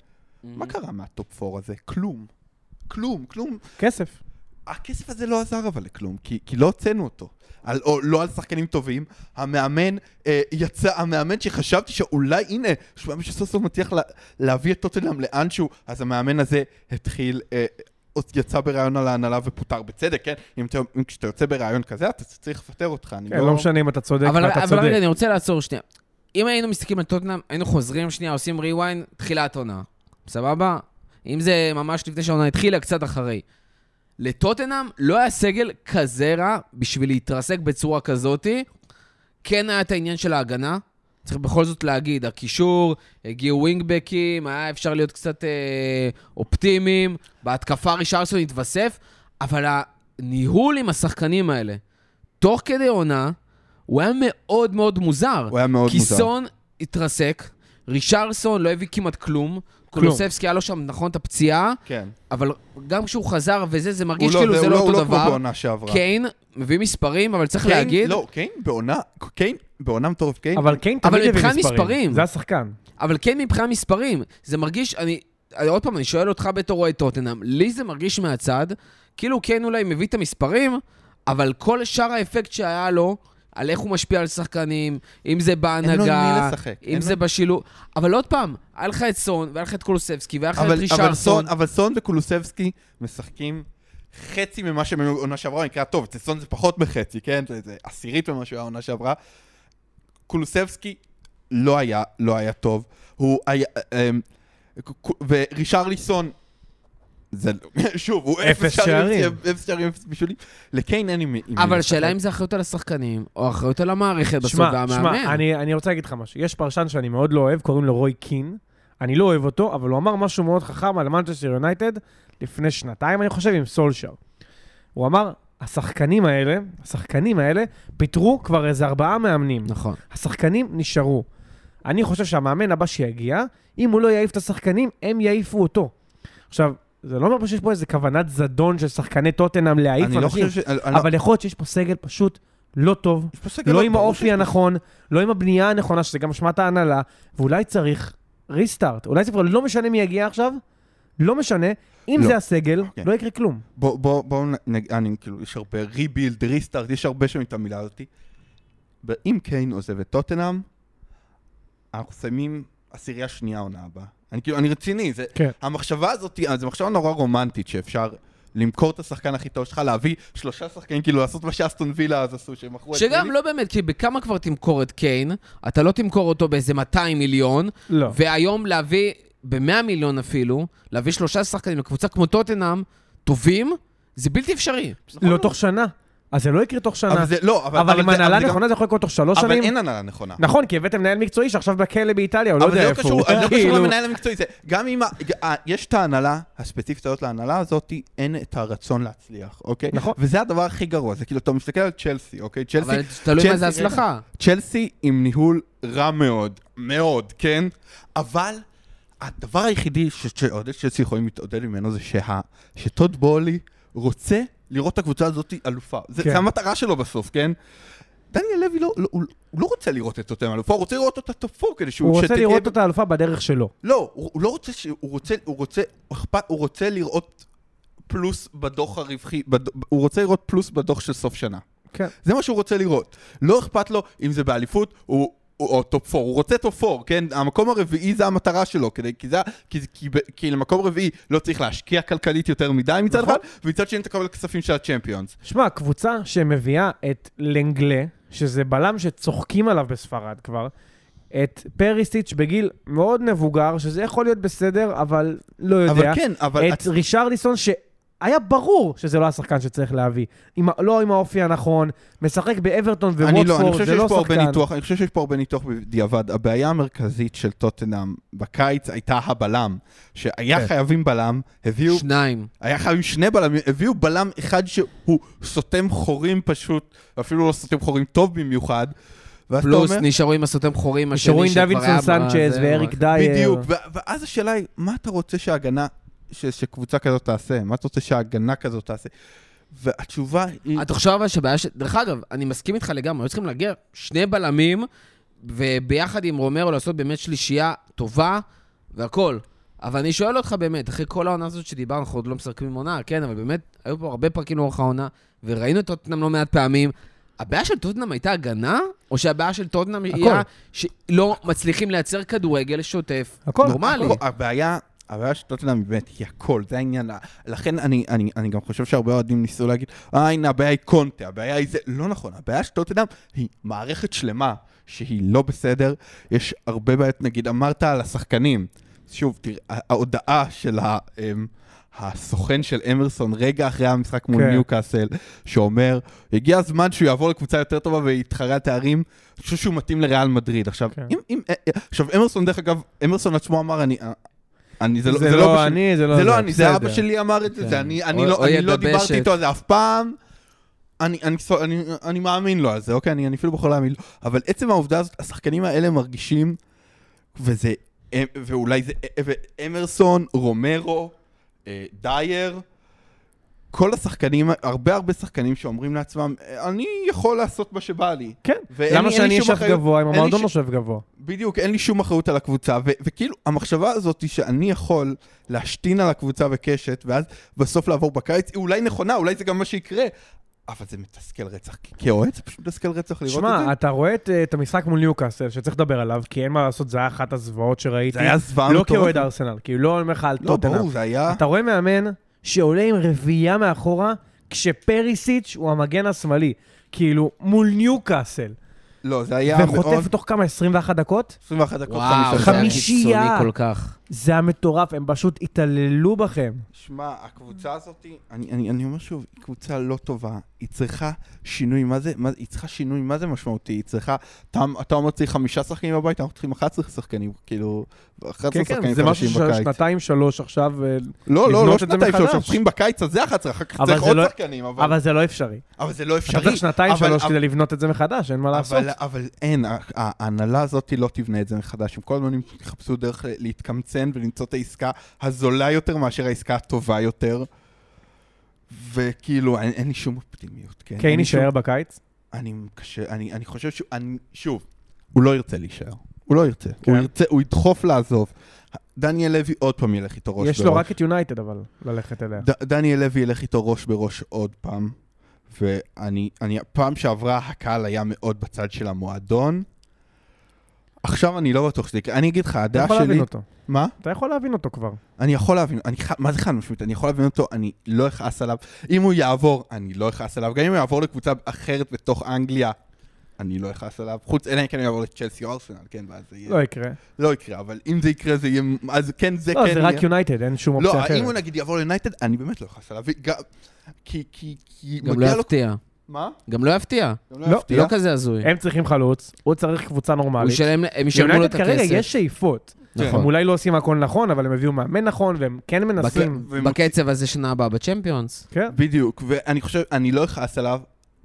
מה קרה מהטופ 4 הזה? כלום. כלום, כלום. כסף. הכסף הזה לא עזר אבל לכלום, כי, כי לא הוצאנו אותו. על, או לא על שחקנים טובים. המאמן אה, יצא, המאמן שחשבתי שאולי, הנה, שהוא מאמן שסוף סוף מצליח לה, להביא את טוטנאם לאנשהו, אז המאמן הזה התחיל, אה, יצא בריאיון על ההנהלה ופוטר בצדק, כן? אם, אתה, אם כשאתה יוצא בריאיון כזה, אתה צריך לפטר אותך, אני כן, לא משנה אם אתה צודק אבל, ואתה אבל צודק. רגע, אני רוצה לעצור שנייה. אם היינו מסתכלים על טוטנאם, היינו חוזרים שנייה, עושים rewind, תחילת עונה. סבבה? אם זה ממש לפני שהעונה התחילה, קצת אחרי. לטוטנאם לא היה סגל כזה רע בשביל להתרסק בצורה כזאתי. כן היה את העניין של ההגנה. צריך בכל זאת להגיד, הקישור, הגיעו ווינגבקים, היה אפשר להיות קצת אה, אופטימיים. בהתקפה רישרסון התווסף, אבל הניהול עם השחקנים האלה, תוך כדי עונה, הוא היה מאוד מאוד מוזר. הוא היה מאוד כי מוזר. סון התרסק, רישרסון לא הביא כמעט כלום. קולוסבסקי היה לו שם, נכון, את הפציעה, כן. אבל גם כשהוא חזר וזה, זה הוא מרגיש לא, כאילו זה הוא לא הוא אותו לא כמו דבר. בעונה שעברה. קיין מביא מספרים, אבל צריך קיין- להגיד, לא, קיין בעונה, קיין בעונה מטורף, קיין. אבל קיין אבל תמיד הביא מבחינת מספרים. מספרים. זה השחקן. אבל כן מבחינת מספרים, זה מרגיש, אני, אני עוד פעם, אני שואל אותך בתור אוהד טוטנאם, לי זה מרגיש מהצד, כאילו כן אולי מביא את המספרים, אבל כל שאר האפקט שהיה לו, על איך הוא משפיע על שחקנים, אם זה לו בהנהגה, לשחק, אם לו- זה בשילוב, אבל עוד פעם, היה לך את סון, והיה לך את קולוסבסקי, והיה לך את רישרסון. סון, אבל סון וקולוסבסקי משחקים חצי ממה שהם היו עונה שעברה, במקרה הטוב, אצל סון זה פחות מחצי, כן? זה, זה עשירית ממה שהוא היה עונה שעברה. קולוסבסקי לא היה, לא היה טוב. הוא היה... אמ, ורישרליסון, זה, שוב, הוא אפס שערים. אפס שערים, אפס בישולים. לקיין אין עם אבל. השאלה אם זה אחריות על השחקנים, או אחריות על המערכת בסוף, שמע, והמאמן. שמע, אני, אני רוצה להגיד לך משהו. יש פרשן שאני מאוד לא אוהב, קוראים לו רוי קין. אני לא אוהב אותו, אבל הוא אמר משהו מאוד חכם על מנצ'סטר יונייטד לפני שנתיים, אני חושב, עם סולשר. הוא אמר, השחקנים האלה, השחקנים האלה, פיטרו כבר איזה ארבעה מאמנים. נכון. השחקנים נשארו. אני חושב שהמאמן הבא שיגיע, אם הוא לא יעיף את השחקנים, הם יעיפו אותו. עכשיו, זה לא אומר שיש פה איזה כוונת זדון של שחקני טוטנאם להעיף לא אנשים, חושב ש... לא- אבל יכול להיות שיש פה סגל פשוט לא טוב, סגל לא עם האופי הנכון, לא עם הבנייה הנכונה, שזה גם אשמת ההנהלה, ואולי צריך ריסטארט. אולי זה כבר לא משנה מי יגיע עכשיו, לא משנה. אם לא. זה הסגל, כן. לא יקרה כלום. בואו בוא, בוא, נ- אני כאילו, יש הרבה ריבילד, ריסטארט, יש הרבה שם את המילה הזאתי. ואם קיין עוזב את טוטנאם, אנחנו שמים עשירייה שנייה עונה הבאה. אני כאילו, אני רציני, זה, כן. המחשבה הזאת, זו מחשבה נורא רומנטית, שאפשר למכור את השחקן הכי טוב שלך, להביא שלושה שחקנים, כאילו לעשות מה שאסטון וילה אז עשו, שהם מכרו את שגם וילי. לא באמת, כי בכמה כבר תמכור את קיין, אתה לא תמכור אותו באיזה 200 מיליון, לא. והיום להביא, ב-100 מיליון אפילו, להביא שלושה שחקנים לקבוצה כמו טוטנאם, טובים, זה בלתי אפשרי. לא תוך שנה. אז זה לא יקרה תוך שנה. אבל זה, לא, אבל... אבל עם הנהלה נכונה זה יכול לקרות תוך שלוש אבל שנים. אין הנהלה נכונה. נכון, כי הבאתם מנהל מקצועי שעכשיו בכלא באיטליה, הוא לא אבל יודע לא איפה הוא. זה לא קשור כאילו, למנהל המקצועי, גם אם ה- ה- יש את ההנהלה הספציפית הזאת להנהלה הזאת, אין את הרצון להצליח, אוקיי? נכון. וזה הדבר הכי גרוע, זה כאילו, אתה מסתכל על צ'לסי, אוקיי? צ'לסי, אבל תלוי מה זה הצלחה. צ'לסי עם ניהול רע מאוד, מאוד, כן? אבל הדבר היחידי ש- שעודד צ'לסי יכולים להתעודד ממנו זה שטוד בולי רוצה לראות את הקבוצה הזאת אלופה. זה כן. זה המטרה שלו בסוף, כן? דניאל לוי לא, לא, הוא, הוא לא רוצה לראות את אותם אלופה, הוא רוצה לראות אותה top four כדי שהוא... הוא רוצה שתהיה לראות אותה אלופה בדרך שלו. לא, הוא, הוא לא רוצה ש... הוא רוצה, הוא רוצה, הוא אכפת, הוא רוצה לראות פלוס בדוח הרווחי, בד... הוא רוצה לראות פלוס בדוח של סוף שנה. כן. זה מה שהוא רוצה לראות. לא אכפת לו אם זה באליפות, הוא... או top 4, הוא רוצה top 4, כן? המקום הרביעי זה המטרה שלו, כדי, כי, זה, כי, כי, כי למקום רביעי לא צריך להשקיע כלכלית יותר מדי מצד נכון. אחד, ומצד שני תקבל כספים של הצ'מפיונס. שמע, קבוצה שמביאה את לנגלה, שזה בלם שצוחקים עליו בספרד כבר, את פריסיץ' בגיל מאוד מבוגר, שזה יכול להיות בסדר, אבל לא יודע. אבל כן, אבל... את רישרליסון, שהיה ברור שזה לא השחקן שצריך להביא. עם, לא עם האופי הנכון, משחק באברטון אני לא, אני וווטפורד, חושב זה שיש לא פה הרבה שחקן. ניתוח, אני חושב שיש פה הרבה ניתוח בדיעבד. הבעיה המרכזית של טוטנאם בקיץ הייתה הבלם, שהיה כן. חייבים בלם, הביאו, שניים. היה חייבים שני בלמים, הביאו בלם אחד שהוא סותם חורים פשוט, אפילו לא סותם חורים טוב במיוחד. פלוס אומר, נשארו עם הסותם חורים השני נשארו עם שכבר דוידסון היה סנצ'ז ואריק דייר. בדיוק, ואז השאלה היא, מה אתה רוצה שההגנה, ש- שקבוצה כזאת תעשה? מה אתה רוצה שההגנה כזאת תעשה? והתשובה היא... אתה חושב אבל שבעיה ש... דרך אגב, אני מסכים איתך לגמרי, היו צריכים להגיע שני בלמים, וביחד עם רומרו לעשות באמת שלישייה טובה, והכול. אבל אני שואל אותך באמת, אחרי כל העונה הזאת שדיברנו, אנחנו עוד לא עם עונה, כן, אבל באמת, היו פה הרבה פרקים לאורך העונה, וראינו את טוטנאם לא מעט פעמים. הבעיה של טוטנאם הייתה הגנה, או שהבעיה של טוטנאם. היא שלא מצליחים לייצר כדורגל שוטף, הכל. נורמלי? הכל, הבעיה, הבעיה של טוטנאם באמת היא הכל, זה העניין. לכן אני, אני, אני גם חושב שהרבה אוהדים ניסו להגיד, אה הנה הבעיה היא קונטה, הבעיה היא זה, לא נכון, הבעיה של טוטנאם היא מערכת שלמה שהיא לא בסדר, יש הרבה בעיות, נגיד אמרת על השחקנים, שוב, תראה, ההודעה של ה... אמ, הסוכן של אמרסון רגע אחרי המשחק מול כן. ניוקאסל, שאומר, הגיע הזמן שהוא יעבור לקבוצה יותר טובה ויתחרה תארים, אני חושב שהוא מתאים לריאל מדריד. עכשיו, כן. אם, אם, אה, עכשיו, אמרסון, דרך אגב, אמרסון עצמו אמר, אני, אה, אני, זה, לא- זה זה לא בשביל- אני, זה לא זה זה, לא אני, זה. אבא שלי אמר את זה, כן. זה אני, אני או- לא, או אני לא. דיברתי איתו על זה אף פעם. אני, אני, אני, אני מאמין לו על זה, אוקיי? אני, אני אפילו בוחר להאמין לו. אבל עצם העובדה הזאת, השחקנים האלה מרגישים, וזה, אה, ואולי זה אה, אמרסון, רומרו, אה, דייר, כל השחקנים, הרבה הרבה שחקנים שאומרים לעצמם, "אה, אני יכול לעשות מה שבא לי. כן, למה שאני אשב אחריות- גבוה אם המועדון ש- יושב גבוה? בדיוק, אין לי שום אחריות על הקבוצה, ו- וכאילו, המחשבה הזאת היא שאני יכול להשתין על הקבוצה וקשת, ואז בסוף לעבור בקיץ, היא אולי נכונה, אולי זה גם מה שיקרה, אבל זה מתסכל רצח. כאוהד זה פשוט מתסכל רצח לראות את זה. שמע, אתה רואה את, אה, את המשחק מול ניוקאסל, שצריך לדבר עליו, כי אין מה לעשות, זה היה אחת הזוועות שראיתי. זה היה זוועה לא מטורפת. כאוהד ארסנל, כאילו לא אומר לך על לא, טוטנאם. ברור, זה היה... אתה רואה מאמן שעולה עם רביעייה מאחורה, כשפריסיץ' הוא המגן השמאלי. כאילו, מול ניוקאסל. לא, זה היה מאוד... וחוטף תוך כמה? 21 דקות? 21 דקות, וואו, חמישה זה היה. קיצוני כל כך. זה היה מטורף, הם פשוט התעללו בכם. שמע, הקבוצה הזאת, אני, אני, אני אומר שוב, היא קבוצה לא טובה, היא צריכה שינוי, מה זה, מה, היא צריכה שינוי, מה זה משמעותי? היא צריכה, אתה, אתה אומר צריך חמישה שחקנים בבית, אנחנו צריכים 11 שחקנים, כאילו, 11 כן, שחקנים כן, זה משהו. שנתיים, שלוש עכשיו, אה, לא, לא, לא שנתיים, שלוש. אנחנו צריכים בקיץ הזה 11, אחר כך צריך עוד לא- שחקנים, אבל, אבל זה לא אפשרי. אבל זה לא אתה אפשרי. צריך שנתיים, שלוש כדי לבנות את זה מחדש, אין מה לעשות. אבל, אין, ההנהלה הזאת לא תבנה את זה מחדש, הם כל הזמן יחפשו דרך להתקמצן ולמצוא את העסקה הזולה יותר מאשר העסקה הטובה יותר. וכאילו, אין, אין לי שום אופטימיות, כן? קיין לי שום- יישאר בקיץ? אני קשה, אני, אני חושב שהוא, אני, שוב, הוא לא ירצה להישאר. הוא לא ירצה. כן. הוא ירצה, הוא ידחוף לעזוב. דניאל לוי עוד פעם ילך איתו ראש בראש. יש לו רק את יונייטד, אבל, ללכת אליה. ד- דניאל לוי ילך איתו ראש בראש עוד פעם. ואני, אני, פעם שעברה הקהל היה מאוד בצד של המועדון. עכשיו אני לא בטוח שזה יקרה. אני אגיד לך, אתה הדעה יכול שלי... להבין אותו. מה? אתה יכול להבין אותו כבר. אני יכול להבין, אני, ח- מה זה חד משמעית? אני יכול להבין אותו, אני לא אכעס עליו. אם הוא יעבור, אני לא אכעס עליו. גם אם הוא יעבור לקבוצה אחרת בתוך אנגליה, אני לא אכעס עליו. חוץ, אלא אם כן הוא יעבור לצ'לסי או ארסנל, כן, ואז זה יהיה... לא יקרה. לא יקרה, אבל אם זה יקרה, זה יהיה... אז כן, זה לא, כן זה יהיה. רק יונייטד, אין שום לא, אופציה אחרת. אם הוא נגיד יעבור ליונייטד, אני באמת לא אכעס עליו. גם- כי, כי, כי גם לא מגיע לו... מה? גם לא יפתיע. גם לא, יפתיע. לא כזה הזוי. הם צריכים חלוץ, הוא צריך קבוצה הוא נורמלית. ישלם, הם ישלמו לו את ליונייטד כרגע הכסף. יש שאיפות. כן. הם אולי לא עושים הכל נכון, אבל הם הביאו מאמן נכון, והם כן מנסים. והם בקצב הזה שנה הבאה בצ'מפיונס. כן. בדיוק, ואני חושב, אני לא אכעס עליו.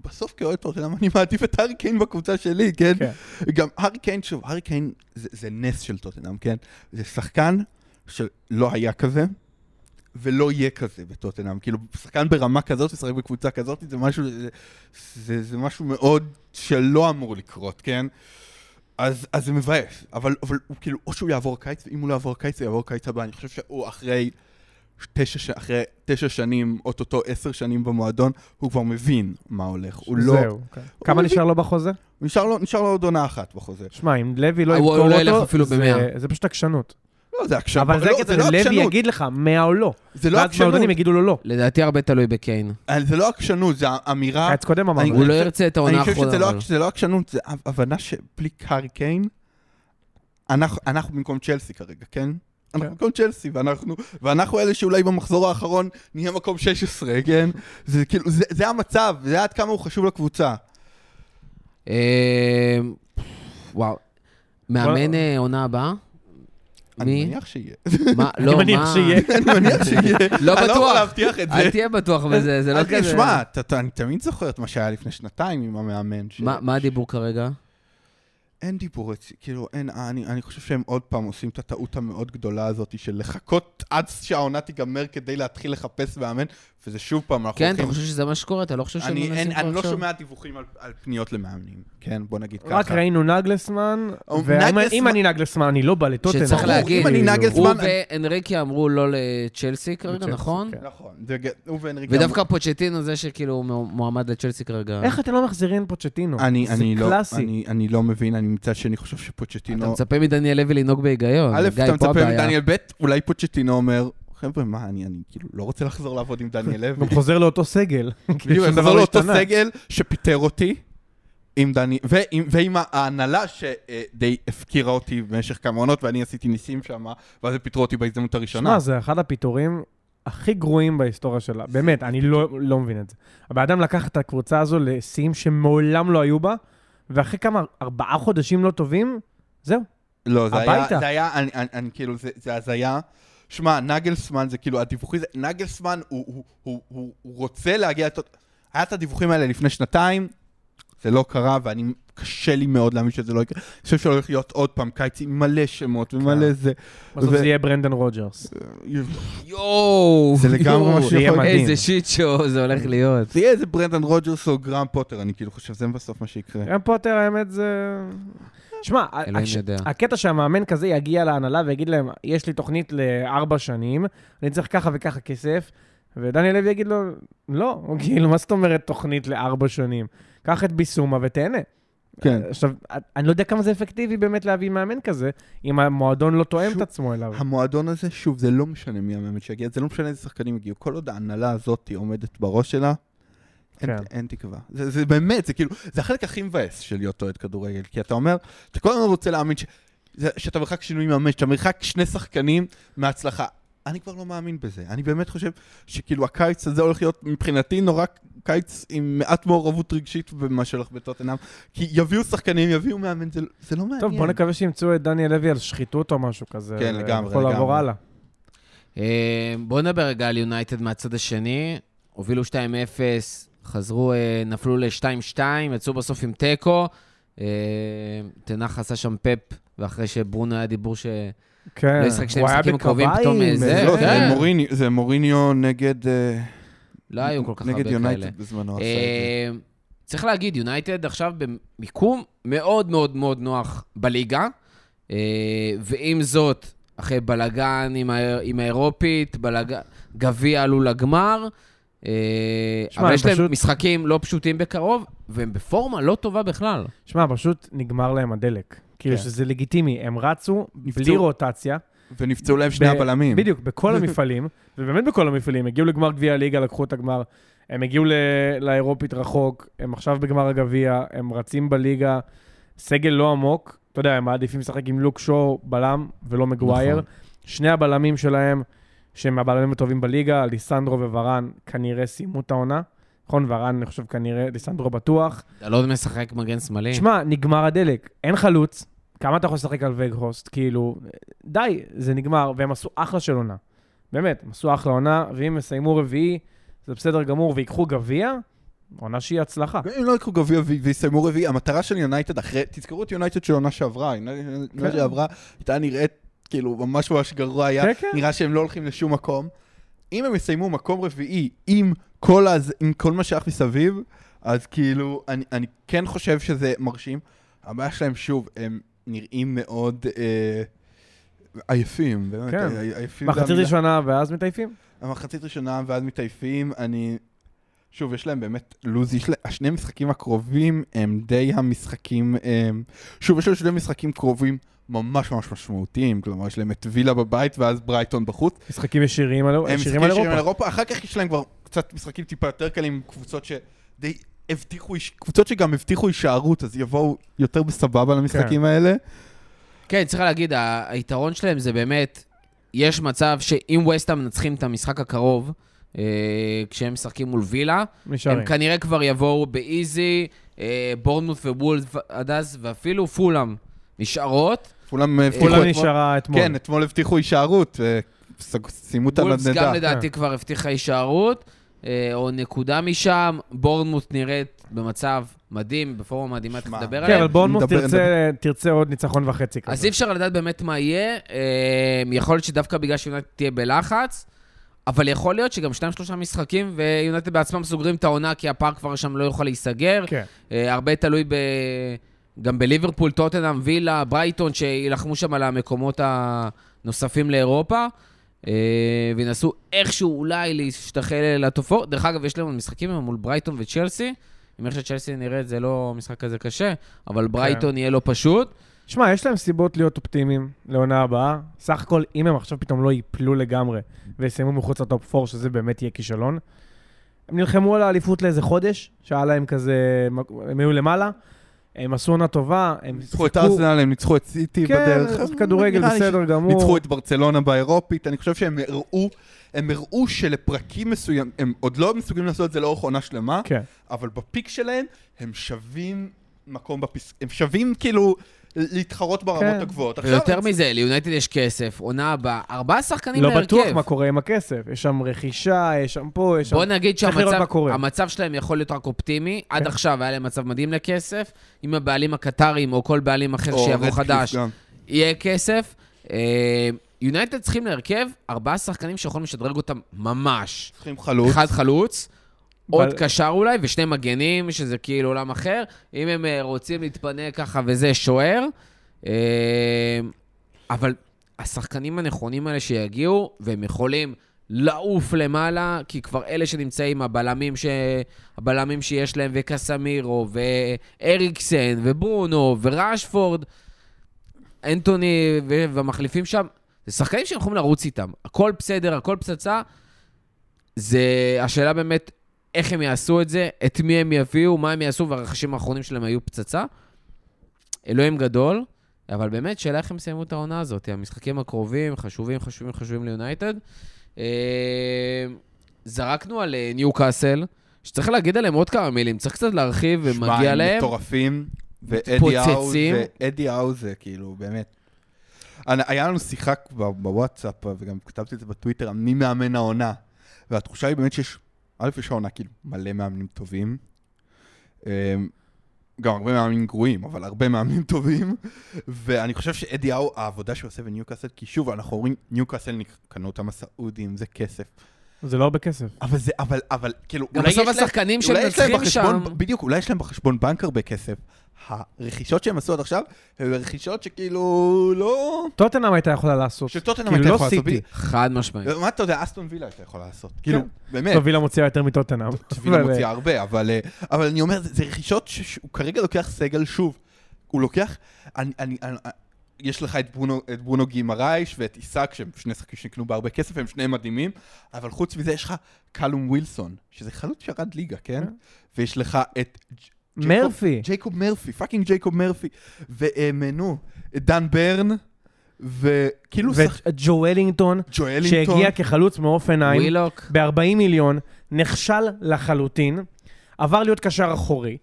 בסוף כאוהד טוטנאם אני מעדיף את הארי קיין בקבוצה שלי, כן? כן. גם הארי קיין, שוב, הארי קיין זה, זה נס של טוטנאם, כן? זה שחקן שלא היה כזה, ולא יהיה כזה בטוטנאם. כאילו, שחקן ברמה כזאת, לשחק בקבוצה כזאת, זה משהו, זה, זה, זה משהו מאוד שלא אמור לקרות, כן? אז, אז זה מבאס, אבל, אבל הוא כאילו, או שהוא יעבור קיץ, ואם הוא לא יעבור קיץ, הוא יעבור קיץ הבא. אני חושב שהוא אחרי תשע, ש- אחרי תשע שנים, אוטוטו עשר שנים במועדון, הוא כבר מבין מה הולך. הוא לא... זהו. כן. כמה מבין. נשאר לו בחוזה? נשאר לו, נשאר לו עוד עונה אחת בחוזה. שמע, אם לוי לא הוא- הוא ימכור לא ילך אותו, זה-. זה פשוט עקשנות. לא, זה עקשנות. אבל זה לא, הקטע, לא לוי עקשנות. יגיד לך 100 או לא. זה לא ואז עקשנות. מועדונים יגידו לו לא. לדעתי הרבה תלוי בקיין. אה, זה לא עקשנות, זה אמירה... קיץ קודם אמרנו. אני- הוא לא חושב- ירצה את אני העונה חושב האחרונה. שזה לא, אבל. שזה לא עקשנות, זה הב- הבנה שבלי קארי קיין, אנחנו, אנחנו במקום צ'לסי כרגע, כן? אנחנו במקום צ'לסי, ואנחנו, ואנחנו אלה שאולי במחזור האחרון נהיה מקום 16, כן? זה כאילו, זה, זה המצב, זה עד כמה הוא חשוב לקבוצה. אה, וואו. מאמן אה, עונה הבאה? אני? מניח שיהיה. מה? אני לא, מניח מה? שיהיה. אני מניח שיהיה. לא אני לא יכול בטוח. להבטיח את אל זה. תהיה בטוח בזה, זה לא אל כזה... אתה- אני תמיד זוכר את מה שהיה לפני שנתיים עם המאמן. מה- הדיבור כרגע? אין דיבור, כאילו, אין, אני, אני חושב שהם עוד פעם עושים את הטעות המאוד גדולה הזאת של לחכות עד שהעונה תיגמר כדי להתחיל לחפש מאמן, וזה שוב פעם, אנחנו כן, אתה הולכים... חושב שזה מה שקורה? אתה לא חושב שהם אני, מנסים אין, כבר אני לא עכשיו? שומע דיווחים על, על פניות למאמנים, כן, בוא נגיד ככה. רק ראינו נגלסמן, או, ואם אני נגלסמן, אני לא בא לטוטנאם. שצריך להגיד, אם אני נגלסמן- הוא אני- ואנריקי אמרו לא לצ'לסי כרגע, לצ'לסי, נכון? כן. נכון, הוא ואנריק... ודווקא פוצ'טינו זה שכאילו מועמד לצ'לסי כרגע. איך אתם לא מחזירים פוצ'טינו? אני, זה אני, לא, קלאסי. אני, אני לא מבין, אני מצד שני חושב שפוצ'טינו... אתה מצפה מדניאל לוי לנהוג בהיגיון. א', אתה פה מצפה. מדניאל ב', אולי פוצ'טינו אומר, חבר'ה, מה, אני, אני כאילו לא רוצה לחזור לעבוד עם דניאל לוי. גם חוזר לאותו סגל. בדיוק, אני חוזר לא לאותו. סגל שפיטר אותי, עם דני, ועם, ועם ההנהלה שדי הפקירה אותי במשך כמה עונות, ואני עשיתי ניסים שם, ואז הם פיטרו אותי בהזדמנות הראשונה. שמע, זה אחד הפיטורים הכי גרועים בהיסטוריה שלה. באמת, אני לא, לא מבין את זה. הבן אדם לקח את הקבוצה הזו לשיאים שמעולם לא היו בה, ואחרי כמה, ארבעה חודשים לא טובים, זהו. לא, זה היה, הביתה. זה היה, אני, אני, אני כאילו, זה, זה הזיה. שמע, נגלסמן זה כאילו, הדיווחי זה, נגלסמן הוא, הוא, הוא, הוא, הוא רוצה להגיע, היה את הדיווחים האלה לפני שנתיים, זה לא קרה, ואני, קשה לי מאוד להאמין שזה לא יקרה. אני חושב שהולך להיות עוד פעם קיץ עם מלא שמות ומלא זה. בסוף זה יהיה ברנדן רוג'רס. יואו! זה לגמרי מה שיכול להיות. איזה shit show זה הולך להיות. זה יהיה איזה ברנדן רוג'רס או גראם פוטר, אני כאילו חושב שזה בסוף מה שיקרה. גם פוטר, האמת, זה... שמע, הש-. הקטע שהמאמן כזה יגיע להנהלה ויגיד להם, יש לי תוכנית לארבע שנים, אני צריך ככה וככה כסף, ודניאל לוי יגיד לו, לא, כאילו, מה זאת אומרת תוכנית לארבע שנים? קח את ביסומה ותהנה. כן. עכשיו, אני לא יודע כמה זה אפקטיבי באמת להביא מאמן כזה, אם המועדון לא תואם שוב, את עצמו אליו. המועדון הזה, שוב, זה לא משנה מי המאמן שיגיע, זה לא משנה איזה שחקנים יגיעו. כל עוד ההנהלה הזאת עומדת בראש שלה, אין, כן. אין תקווה. זה, זה באמת, זה כאילו, זה החלק הכי מבאס של להיות אוהד כדורגל, כי אתה אומר, אתה כל הזמן רוצה להאמין ש, זה, שאתה מרחק שינוי מאמן, שאתה מרחק שני שחקנים מההצלחה. אני כבר לא מאמין בזה. אני באמת חושב שכאילו הקיץ הזה הולך להיות מבחינתי נורא קיץ עם מעט מעורבות רגשית במה שהולך בטוטנאם, כי יביאו שחקנים, יביאו מאמן, זה, זה לא מעניין. טוב, בוא נקווה שימצאו את דניאל לוי על שחיתות או משהו כזה. כן, לגמרי, יכול לעבור. הלאה. אה, בואו נדבר רגע על יונייטד מהצד השני. הובילו 2-0, חזרו, אה, נפלו ל-2-2, יצאו בסוף עם תיקו. אה, תנח עשה שם פאפ, ואחרי שברונו היה דיבור ש... כן, לא ישחק שני הוא היה בקרביים, פתאום, אה, זה, לא, כן. זה מוריני- זה מוריניו נגד... לא היו כל כך הרבה נגד כאלה. יונייטד בזמנו עשה את זה. אה, צריך להגיד, יונייטד עכשיו במיקום מאוד מאוד מאוד נוח בליגה, אה, ועם זאת, אחרי בלגן עם, ה... עם האירופית, בלג... גביע עלו לגמר, אה, שמע, אבל יש להם פשוט- משחקים לא פשוטים בקרוב, והם בפורמה לא טובה בכלל. שמע, פשוט נגמר להם הדלק. כאילו כן. שזה לגיטימי, הם רצו בלי נפצעו. רוטציה. ונפצעו להם שני ב- הבלמים. בדיוק, בכל המפעלים, ובאמת בכל המפעלים, הגיעו לגמר גביע הליגה, לקחו את הגמר, הם הגיעו ל- לאירופית רחוק, הם עכשיו בגמר הגביע, הם רצים בליגה, סגל לא עמוק, אתה יודע, הם מעדיפים לשחק עם לוק שואו בלם ולא מגווייר. נכון. שני הבלמים שלהם, שהם הבלמים הטובים בליגה, ליסנדרו וורן, כנראה סיימו את העונה. נכון, ורן, אני חושב, כנראה, ליסנדרו בטוח. דלוד משחק מגן שמאלי. שמע, נגמר הדלק, אין חלוץ, כמה אתה יכול לשחק על וגהוסט? כאילו, די, זה נגמר, והם עשו אחלה של עונה. באמת, הם עשו אחלה עונה, ואם יסיימו רביעי, זה בסדר גמור, ויקחו גביע, עונה שהיא הצלחה. אם לא יקחו גביע ויסיימו רביעי, המטרה של יונייטד אחרי, תזכרו את יונייטד של עונה שעברה, עונה כן. שעברה הייתה נראית כאילו ממש ממש גרוע היה, כן, כן. נראה שהם לא הולכים לשום מקום. אם הם יסיימו מקום רביעי עם כל, הז... עם כל מה שייך מסביב, אז כאילו, אני, אני כן חושב שזה מרשים. הבעיה שלהם, שוב, הם נראים מאוד... אה, עייפים, באמת, כן. עי- עייפים. מחצית המילה. ראשונה ואז מתעייפים? המחצית ראשונה ואז מתעייפים, אני... שוב, יש להם באמת לוז, יש להם... השני משחקים הקרובים הם די המשחקים... הם... שוב, יש להם שני משחקים קרובים ממש ממש משמעותיים, כלומר, יש להם את וילה בבית ואז ברייטון בחוץ. משחקים ישירים על הם ישירים משחקים על ישירים על אירופה. אחר כך יש להם כבר קצת משחקים טיפה יותר קלים, עם קבוצות שדי הבטיחו, קבוצות שגם הבטיחו הישארות, אז יבואו יותר בסבבה למשחקים האלה. כן, צריך להגיד, היתרון שלהם זה באמת, יש מצב שאם ווסטהאם מנצחים את המשחק הקרוב, אה, כשהם משחקים מול וילה, נשארים. הם כנראה כבר יבואו באיזי, אה, בורנמוט ובולס עד אז, ואפילו פולאם נשארות. כולם הבטיחו כולם אתמול- נשארה אתמול. כן, אתמול הבטיחו הישארות, סיימו את וולס הנדנדה. גם לדעתי כבר הבטיחה הישארות, אה, או נקודה משם. בורנמוט נראית במצב מדהים, בפורמה מדהימה, שמע, לדבר כן, עליהם. אבל בורנמוט תרצה- תרצה עוד ניצחון וחצי כזה. אז אי אפשר לדעת באמת מה יהיה. אה, יכול להיות שדווקא בגלל שיונתד תהיה בלחץ, אבל יכול להיות שגם שניים שלושה משחקים, ויונתד בעצמם סוגרים את העונה, כי הפארק כבר שם לא יוכל להיסגר. כן. אה, הרבה תלוי ב... גם בליברפול, טוטנאם, וילה, ברייטון, שיילחמו שם על המקומות הנוספים לאירופה, אה, וינסו איכשהו אולי להשתחל לתופעות. דרך אגב, יש לנו משחקים מול ברייטון וצ'לסי. עם איך שצ'לסי נראית, זה לא משחק כזה קשה, אבל ברייטון יהיה לא פשוט. שמע, יש להם סיבות להיות אופטימיים לעונה הבאה. סך הכל, אם הם עכשיו פתאום לא ייפלו לגמרי ויסיימו מחוץ לטופ 4, שזה באמת יהיה כישלון. הם נלחמו על האליפות לאיזה חודש, שהיה להם כזה, הם היו למעלה, הם עשו עונה טובה, הם ניצחו את ארסנל, הם ניצחו את סיטי כן, בדרך. אז כדורגל בסדר גמור. ניצחו את ברצלונה באירופית, אני חושב שהם הראו, הם הראו שלפרקים מסוים, הם עוד לא מסוגלים לעשות את זה לאורך עונה שלמה, כן. אבל בפיק שלהם הם שווים מקום בפס... הם שווים כאילו להתחרות ברמות כן. הגבוהות. הם- מזה, ליונייטד יש כסף, עונה הבאה, ארבעה שחקנים לא להרכב. בטוח מה קורה עם הכסף. יש שם רכישה, יש שם פה, יש שם... בוא נגיד שהמצב שלהם יכול להיות רק אופטימי. עד כן. עכשיו היה להם מצב מדהים לכסף. עם הבעלים הקטרים או כל בעלים אחר שיבוא חדש. יהיה כסף. אה, יונייטד צריכים להרכב ארבעה שחקנים שיכולים לשדרג אותם ממש. צריכים חלוץ. אחד חלוץ, עוד קשר אולי, ושני מגנים, שזה כאילו עולם אחר. אם הם אה, רוצים להתפנק ככה וזה, שוער. אה, אבל השחקנים הנכונים האלה שיגיעו, והם יכולים לעוף למעלה, כי כבר אלה שנמצאים, הבלמים, ש... הבלמים שיש להם, וקסמירו, ואריקסן, וברונו, וראשפורד, אנטוני ו... והמחליפים שם, זה שחקנים שהם יכולים לרוץ איתם. הכל בסדר, הכל פצצה. זה השאלה באמת, איך הם יעשו את זה, את מי הם יביאו, מה הם יעשו, והרכשים האחרונים שלהם היו פצצה. אלוהים גדול, אבל באמת, שאלה איך הם יסיימו את העונה הזאת. המשחקים הקרובים חשובים, חשובים, חשובים ליונייטד. אה, זרקנו על אה, ניו קאסל, שצריך להגיד עליהם עוד כמה מילים, צריך קצת להרחיב ומגיע הם להם. מטורפים, ואדי מתפוצצים. ואדי האוז זה כאילו, באמת. היה לנו שיחה בוואטסאפ, וגם כתבתי את זה בטוויטר, מי מאמן העונה. והתחושה היא באמת שיש, א', יש העונה כאילו מלא מאמנים טובים. אמ, גם הרבה מאמנים גרועים, אבל הרבה מאמנים טובים. ואני חושב שאדי האו, העבודה שהוא עושה בניוקאסל, כי שוב, אנחנו אומרים, ניוקאסל קנו אותם הסעודים, זה כסף. זה לא הרבה כסף. אבל זה, אבל, אבל, כאילו, אולי יש להם שמנצחים שם, בדיוק, אולי יש להם בחשבון בנק הרבה כסף. הרכישות שהם עשו עד עכשיו, הן רכישות שכאילו לא... טוטנאם הייתה יכולה לעשות. שטוטנאם כאילו, הייתה לא יכולה לעשות. סיטי. חד משמעית. מה אתה יודע, אסטון וילה הייתה יכולה לעשות. כאילו, באמת. טוב, וילה מוציאה יותר מטוטנאם. וילה אבל, מוציאה הרבה, אבל אה, אבל אני אומר, זה זה רכישות שהוא כרגע לוקח סגל שוב. הוא לוקח, אני, אני, אני, יש לך את ברונו, את ברונו גימרייש ואת איסק, שהם שני שחקנים שנקנו בהרבה כסף, הם שניהם מדהימים, אבל חוץ מזה יש לך קאלום ווילסון, שזה חלוץ שירד ליגה, כן? ויש לך את... מרפי. ג'ייקוב מרפי, fucking ג'ייקוב מרפי. ונו, דן ברן, וכאילו שח... וג'ו ולינגטון, ג'ואלינגטון. שהגיע כחלוץ מהופנהיים, ווילוק. ב-40 מיליון, נכשל לחלוטין, עבר להיות קשר אחורי,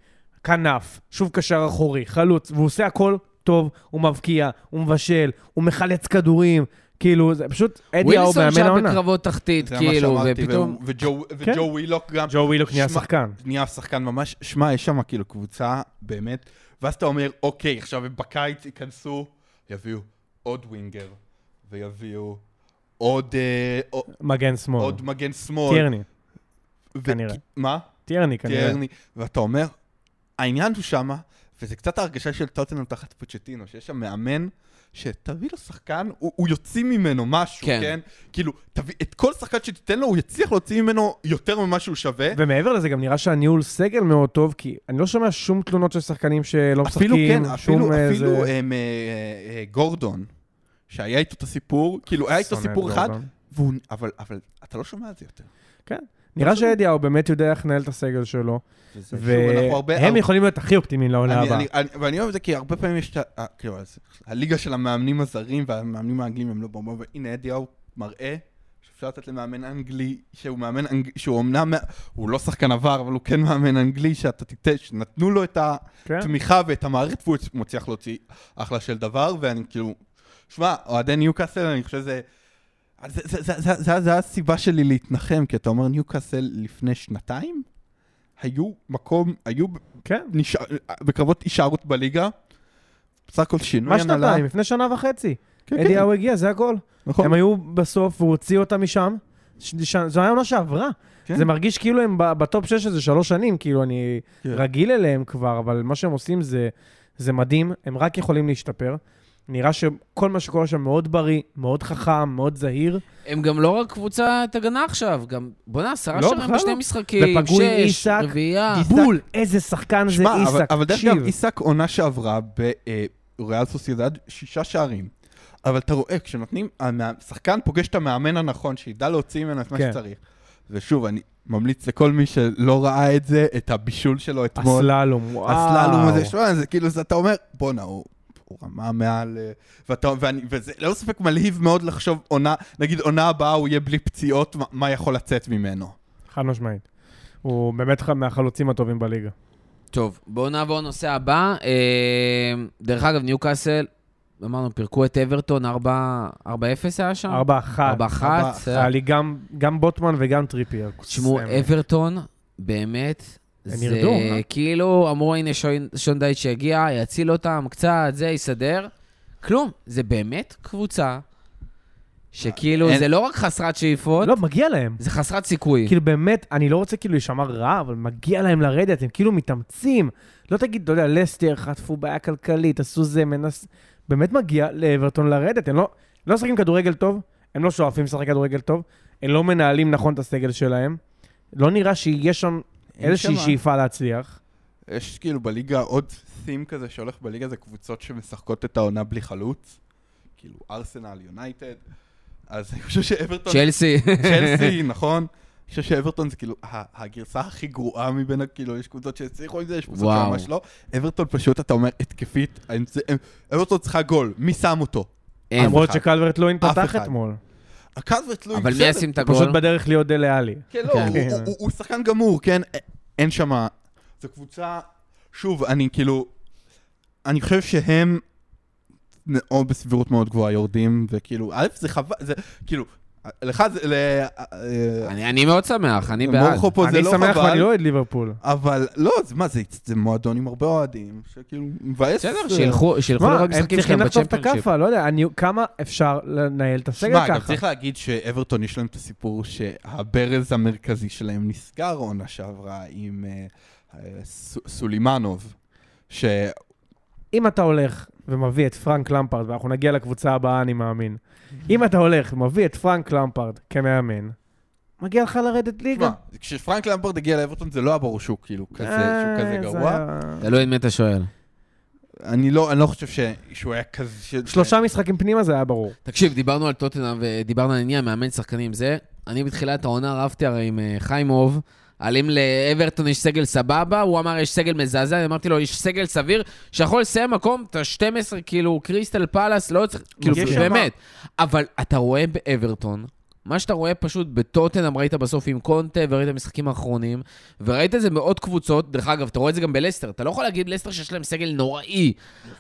כנף, שוב קשר אחורי, חלוץ, והוא עושה הכל טוב, הוא מבקיע, הוא מבשל, הוא מחלץ כדורים, כאילו, זה פשוט אדי האו ווילסון מאמן העונה. בקרבות תחתית, זה מה כאילו, ופתאום... וג'ו- כן. וג'ו ווילוק גם. ג'ו ווילוק נהיה שמע, שחקן. נהיה שחקן ממש, שמע, יש שם כאילו קבוצה, באמת, ואז אתה אומר, אוקיי, עכשיו הם בקיץ ייכנסו, יביאו עוד winger, ויביאו עוד, אה, מגן שמאל. עוד מגן שמאל. טיירני, ו- כנראה. מה? טיירני כנראה. טיירני. ואתה אומר, העניין הוא שמה, וזה קצת ההרגשה של טוטנאם תחת פוצ'טינו, שיש שם מאמן שתביא לו שחקן, הוא, הוא יוציא ממנו משהו, כן. כן? כן? כאילו, תביא, את כל שחקן שתיתן לו, הוא יצליח להוציא ממנו יותר ממה שהוא שווה. ומעבר לזה, גם נראה שהניהול סגל מאוד טוב, כי אני לא שומע שום תלונות של שחקנים שלא משחקים. אפילו, כן, שום אפילו, אה, אפילו זה- הם, אה, אה, גורדון, שהיה איתו את הסיפור, כאילו, היה איתו סיפור אחד, גורדון. והוא, אבל, אבל אתה לא שומע את זה יותר. נראה שאדיהו באמת יודע איך לנהל את הסגל שלו, והם יכולים להיות הכי אופטימיים לעונה הבאה. אני, אני, ואני אוהב את זה כי הרבה פעמים יש את ה... אה, כאילו, הליגה של המאמנים הזרים והמאמנים האנגלים הם לא ברמה, והנה אדיהו מראה שאפשר לתת למאמן אנגלי, שהוא מאמן אנגלי, שהוא אמנם, הוא לא שחקן עבר, אבל הוא כן מאמן אנגלי, שאתה תיתן, שנתנו לו את כן? התמיכה ואת המערכת, והוא מצליח להוציא אחלה של דבר, ואני כאילו... שמע, אוהדי ניוקאסל, אני חושב שזה... זה, זה, זה, זה, זה, זה הסיבה שלי להתנחם, כי אתה אומר ניוקאסל לפני שנתיים, היו מקום, היו כן. נשאר, בקרבות הישארות בליגה. בסך הכל שינוי מה שנתיים? לפני שנה וחצי. כן, אדיהו הגיע, זה הכל. נכון. הם היו בסוף, והוא הוציא אותם משם. ש- ש- זו הייתה עונה שעברה. כן. זה מרגיש כאילו הם בטופ 6 איזה שלוש שנים, כאילו אני כן. רגיל אליהם כבר, אבל מה שהם עושים זה, זה מדהים, הם רק יכולים להשתפר. נראה שכל מה שקורה שם מאוד בריא, מאוד חכם, מאוד זהיר. הם גם לא רק קבוצת הגנה עכשיו, גם, בוא'נה, עשרה לא, שערים בשני לא. משחקים, ופגעו עם שש, איסק, רביעייה. איסק- בול, איזה שחקן זה שמע, אבל, איסק, אבל דרך תקשיב. אגב, איסק עונה שעברה בריאל סוסיידד שישה שערים. אבל אתה רואה, כשנותנים, המא- שחקן פוגש את המאמן הנכון, שידע להוציא ממנו את מה כן. שצריך. ושוב, אני ממליץ לכל מי שלא ראה את זה, את הבישול שלו אתמול. הסללום, וואו. הסללום הזה, שמע, זה כאילו, זה אתה אומר, בואנה, הוא... הוא רמה מעל... אה, ואתה, ואני, וזה ללא ספק מלהיב מאוד לחשוב עונה, נגיד עונה הבאה הוא יהיה בלי פציעות, מה, מה יכול לצאת ממנו. חד משמעית. הוא באמת אחד מהחלוצים הטובים בליגה. טוב, בואו נעבור לנושא הבא. אה, דרך אגב, ניוקאסל, אמרנו, פירקו את אברטון 4-0 היה שם? 4-1. 4-1. היה לי גם- גם בוטמן וגם טריפייר. תשמעו. אברטון, באמת, הם זה ירדו, אה? כאילו, אמרו, הנה שון- שון דייט שהגיע, יציל אותם קצת, זה יסדר. כלום, זה באמת קבוצה שכאילו, אין- זה לא רק חסרת שאיפות, לא, מגיע להם. זה חסרת סיכוי. כאילו באמת, אני לא רוצה כאילו להישמע רע, אבל מגיע להם לרדת, הם כאילו מתאמצים. לא תגיד, אתה יודע, לסטר, חטפו בעיה כלכלית, עשו זה, מנס... באמת מגיע לאברטון לרדת, הם לא, לא משחקים כדורגל טוב, הם לא שואפים לשחק כדורגל טוב, הם לא מנהלים נכון את הסגל שלהם. לא נראה שיש שם איזושהי. שאיפה להצליח. יש כאילו בליגה עוד סים כזה שהולך בליגה, זה קבוצות שמשחקות את העונה בלי חלוץ. כאילו ארסנל, יונייטד. אז אני חושב שאברטון... צ'לסי. צ'לסי, נכון? אני חושב שאברטון זה כאילו ה- הגרסה הכי גרועה מבין, ה- כאילו, יש קבוצות שהצליחו עם זה, יש קבוצות. שממש לא. אברטון פשוט, אתה אומר, התקפית, אברטון צריכה גול, מי שם אותו? למרות. שקלברט לוין אף פתח אחד. אתמול. הקלברט לואי, אבל מי. ישים את פשוט הגול? בדרך להיות דלה עלי. כן, לא, כן. הוא- שחקן גמור, כן? אין שם... זו קבוצה... שוב, אני כאילו... אני חושב שהם מאוד בסבירות מאוד גבוהה יורדים, וכאילו, א', זה חבל, זה כאילו, לך זה... אה, אני אני מאוד שמח, אני בעד. מורכו פה זה אני לא שמח ואני חבל, לא אוהד ליברפול. אבל לא, מה, זה זה מועדון עם הרבה אוהדים, שכאילו, מבאס. בסדר, שילכו שילכו מה, לראות הם משחקים צריכים שלהם לחטוף את בצ'מפיונשיפ. הכאפה, לא יודע, אני- כמה אפשר לנהל את הסגל שמע, גם ככה? צריך להגיד שאברטון יש להם את הסיפור שהברז המרכזי שלהם נסגר עונה שעברה עם אה, אה, סו- סולימנוב, ש... אם אתה הולך ומביא את פרנק למפרד, ואנחנו נגיע לקבוצה הבאה, אני מאמין. אם אתה הולך ומביא את פרנק למפרד כמאמן, מגיע לך לרדת ליגה. שמע, כשפרנק למפרד הגיע לאברטון זה לא היה ברור שהוא כאילו כזה, שהוא אה, כזה זה גרוע. תלוי את מי אתה שואל. אני לא אני לא חושב ש- שהוא היה כזה... שלושה משחקים פנימה זה היה ברור. תקשיב, דיברנו על טוטנאם ודיברנו על עניין מאמן שחקנים זה. אני בתחילת העונה רבתי הרי עם אה, חיימוב, על אם לאברטון יש סגל סבבה, הוא אמר יש סגל מזעזע, אמרתי לו יש סגל סביר, שיכול לסיים מקום, את ה-12, כאילו קריסטל פלאס, לא צריך, כאילו באמת. אבל אתה רואה באברטון, מה שאתה רואה פשוט בטוטנאם, ראית בסוף עם קונטה, וראית במשחקים האחרונים, וראית את זה בעוד קבוצות, דרך אגב, אתה רואה את זה גם בלסטר, אתה לא יכול להגיד לסטר שיש להם סגל נוראי,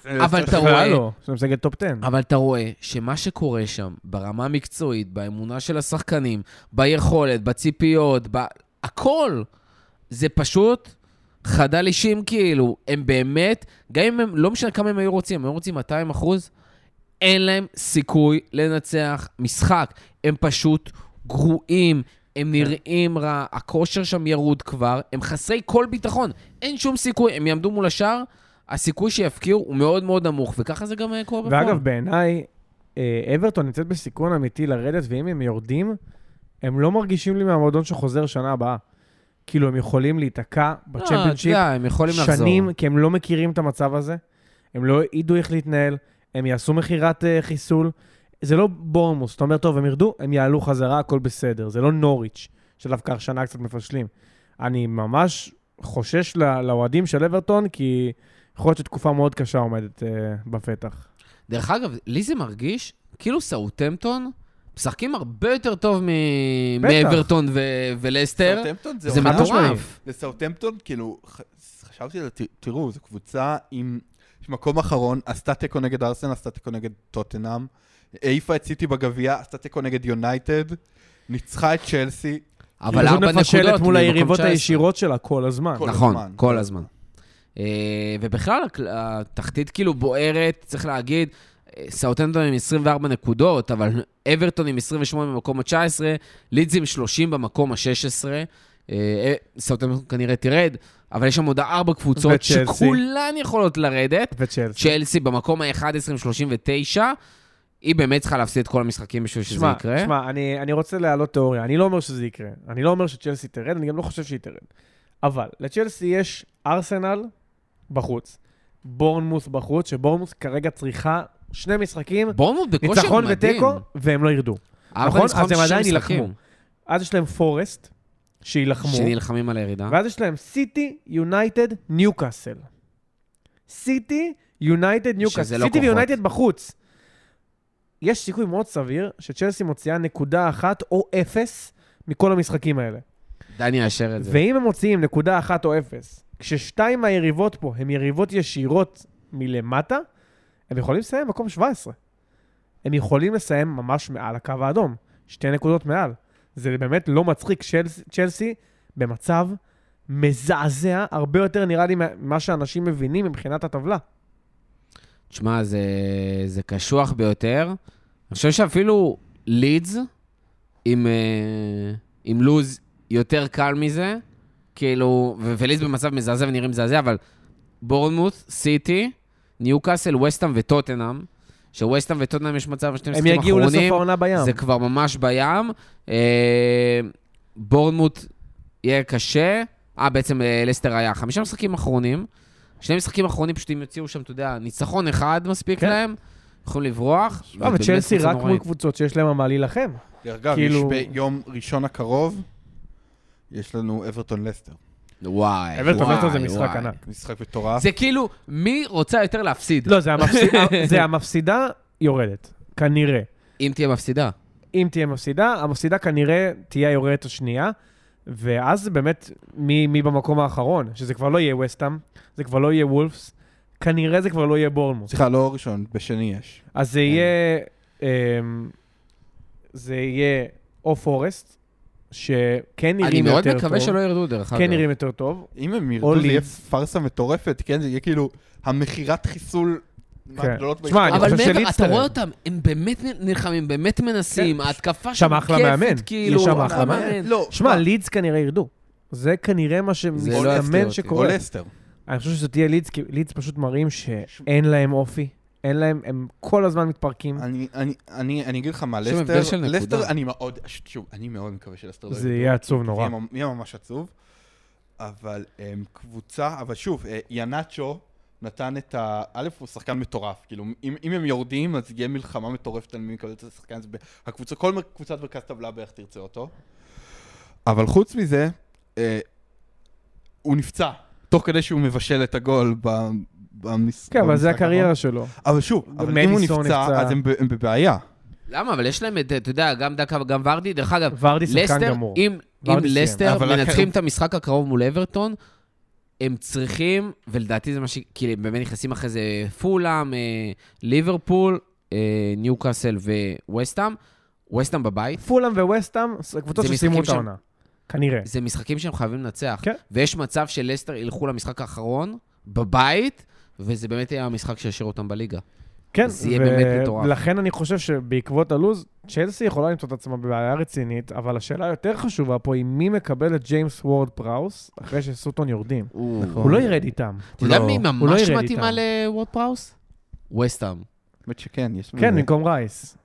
אבל אתה רואה- לא, יש להם סגל top 10. אבל אתה רואה שמה שקורה שם, ברמה המקצועית, באמונה של השחקנים, ביכולת, בציפיות, בהכל, זה פשוט חדל אישים כאילו. הם באמת, גם אם הם, לא משנה כמה הם היו רוצים, הם היו רוצים 200 אחוז, אין להם סיכוי לנצח משחק. הם פשוט גרועים, הם נראים רע, הכושר שם ירוד כבר, הם חסרי כל ביטחון, אין שום סיכוי, הם יעמדו מול השאר. הסיכוי שיפקיעו הוא מאוד מאוד נמוך, וככה זה גם אה, קורה בפועל. ואגב, בעיניי, אה, אברטון נמצאת בסיכון אמיתי לרדת, ואם הם יורדים, הם לא מרגישים לי מהמועדון שחוזר שנה הבאה. כאילו, הם יכולים להיתקע לא, בצ'מפיונשיפ הם יכולים לחזור. שנים, כי הם לא מכירים את המצב הזה. הם לא ידעו איך להתנהל, הם יעשו מכירת אה, חיסול. זה לא בורמוס, אתה אומר, טוב, הם ירדו, הם יעלו חזרה, הכל בסדר. זה לא נוריץ', שדווקא השנה קצת מפשלים. אני ממש חושש לאוהדים של אברטון, כי יכול להיות שתקופה מאוד קשה עומדת אה, בפתח. דרך אגב, לי זה מרגיש כאילו סאוטמפטון משחקים הרבה יותר טוב. מאברטון ולסטר. זה מטורף. לסאוטהמפטון, כאילו, חשבתי תראו, זו קבוצה עם יש מקום אחרון, עשתה תיקו נגד ארסן, עשתה תיקו נגד טוטנאם, העיפה את סיטי בגביע, עשתה תיקו נגד יונייטד, ניצחה את צ'לסי, אבל פשוט ארבע מפשלת נקודות מול ממקום היריבות 19. הישירות שלה כל הזמן. נכון. כל הזמן. אה, ובכלל, התחתית כאילו בוערת, צריך להגיד, סאוטנטון עם 24 נקודות, אבל אברטון עם 28 במקום ה-19, לידס עם 30 במקום ה-16. סאוטנטון כנראה תרד, אבל יש שם עוד ארבע קבוצות וצ'לסי. שכולן יכולות לרדת. וצ'לסי. צ'לסי במקום ה-11 עם 39, היא באמת צריכה להפסיד את כל המשחקים בשביל שזה יקרה. שמע, אני, אני רוצה להעלות תיאוריה. אני לא אומר שזה יקרה. אני לא אומר שצ'לסי תרד, אני גם לא חושב שהיא תרד. אבל לצ'לסי יש ארסנל בחוץ, בורנמוס בחוץ, שבורנמוס כרגע צריכה שני משחקים, בכושר ניצחון. ותיקו, והם לא ירדו. נכון? אז הם עדיין. יילחמו. אז יש להם פורסט, שיילחמו, שנלחמים על הירידה. ואז יש להם סיטי, יונייטד, ניוקאסל. סיטי, יונייטד, ניוקאסל. שזה לא סיטי. ויונייטד בחוץ. יש סיכוי מאוד סביר שצ'לסי מוציאה נקודה אחת או אפס מכל המשחקים האלה. דני יאשר את זה. ואם הם מוציאים נקודה אחת או אפס, כששתיים מהיריבות פה הן יריבות ישירות מלמטה, הם יכולים לסיים מקום 17. הם יכולים לסיים ממש מעל הקו האדום, שתי נקודות מעל. זה באמת לא מצחיק. צ'לסי, צ'לסי במצב מזעזע, הרבה יותר נראה לי ממה שאנשים מבינים מבחינת הטבלה. תשמע, זה, זה קשוח ביותר. אני חושב שאפילו לידס עם, אה, עם לוז יותר קל מזה, כאילו, ולידס במצב מזעזע ונראים מזעזע, אבל בורנמוט, סיטי, ניוקאסל, וסטאם וטוטנאם, שווסטאם וטוטנאם יש מצב שני הם משחקים יגיעו לסוף אחרונים, העונה בים. זה כבר ממש בים. אה, בורנמוט יהיה קשה. אה, בעצם אה, לסטר היה חמישה משחקים אחרונים. שני משחקים אחרונים פשוט הם יוציאו שם, אתה יודע, ניצחון אחד מספיק כן. להם, יכולים לברוח. לא, וצ'לסי רק מול. קבוצות שיש להם מה להילחם. דרך אגב, כאילו- יש ביום ראשון הקרוב, יש לנו אברטון לסטר. וואי, אברטון וואי, לסטר זה משחק וואי. ענק. משחק מטורף. זה כאילו, מי רוצה יותר להפסיד? לא, זה המפסידה, זה המפסידה יורדת, כנראה. אם תהיה מפסידה. אם תהיה מפסידה, המפסידה כנראה תהיה היורדת השנייה, ואז באמת מי, מי במקום האחרון, שזה כבר לא יהיה וסטאם, זה כבר לא יהיה וולפס, כנראה זה כבר לא יהיה בורנמוס. סליחה, לא ראשון, בשני יש. אז זה יהיה, אמ, זה יהיה או פורסט, שכן אני נראים מאוד יותר מקווה טוב, שלא ירדו, דרך אגב. כן נראים יותר טוב, אם הם ירדו, זה יהיה. פארסה מטורפת, כן? זה יהיה כאילו המכירת חיסול כן. מהגדולות אני אבל מעבר, אתה. רואה אותם, הם באמת נלחמים, באמת מנסים, ההתקפה שם אחלה מאמן. כאילו. יש שם אחלה מאמן. לא, שמע, לידס כנראה ירדו. זה כנראה מה זה לא יפתיע שמסתמן אותי. או שקורה. לסטר. אני חושב שזו תהיה לידס, כי לידס פשוט מראים שאין להם אופי. אין להם, הם כל הזמן מתפרקים. אני, אני, אני, אני אגיד לך מה, לסטר. לסטר, אני מאוד, שוב, אני מאוד מקווה שלסטר לא זה. יהיה עצוב נורא. יהיה ממ- יהיה ממש עצוב. אבל הם קבוצה, אבל שוב, אה, ינאצ'ו נתן את ה... א', הוא שחקן מטורף. כאילו, אם, אם הם יורדים, אז יהיה מלחמה מטורפת על מי מקבל את השחקן הזה. הקבוצה, כל קבוצת מרכז טבלה בערך תרצה אותו. אבל חוץ מזה, אה, הוא נפצע, תוך כדי שהוא מבשל את הגול ב- במש... כן, אבל זה במשחק הקריירה שלו. אבל שוב, אבל אם הוא נפצע. אז הם, בבעיה. למה? אבל יש להם את, אתה יודע, גם דקה וגם ורדי. דרך אגב, ורדי שחקן לסטר, גמור. אם, אם. לסטר מנצחים את המשחק הקרוב מול אברטון, הם צריכים, ולדעתי זה מה ש... כי הם באמת נכנסים אחרי זה פולאם, אה, ליברפול, אה, ניוקאסל וווסטאם. ווסטאם בבית, פולאם וווסטאם, זה קבוצות זה שסיימו את העונה. כנראה. זה משחקים שהם חייבים לנצח. כן. ויש מצב שלסטר ילכו למשחק האחרון, בבית, וזה באמת יהיה המשחק שישאיר אותם בליגה. כן, זה יהיה באמת מטורף. ולכן אני חושב שבעקבות הלוז, צ'לסי יכולה למצוא את עצמה בבעיה רצינית, אבל השאלה היותר חשובה פה היא מי מקבל את ג'יימס וורד פראוס אחרי שסוטון יורדים. הוא הוא לא ירד איתם. אתה יודע לא, מי לא ממש מתאימה. לוורד פראוס? וסטאם. האמת שכן, יש... כן, במקום רייס.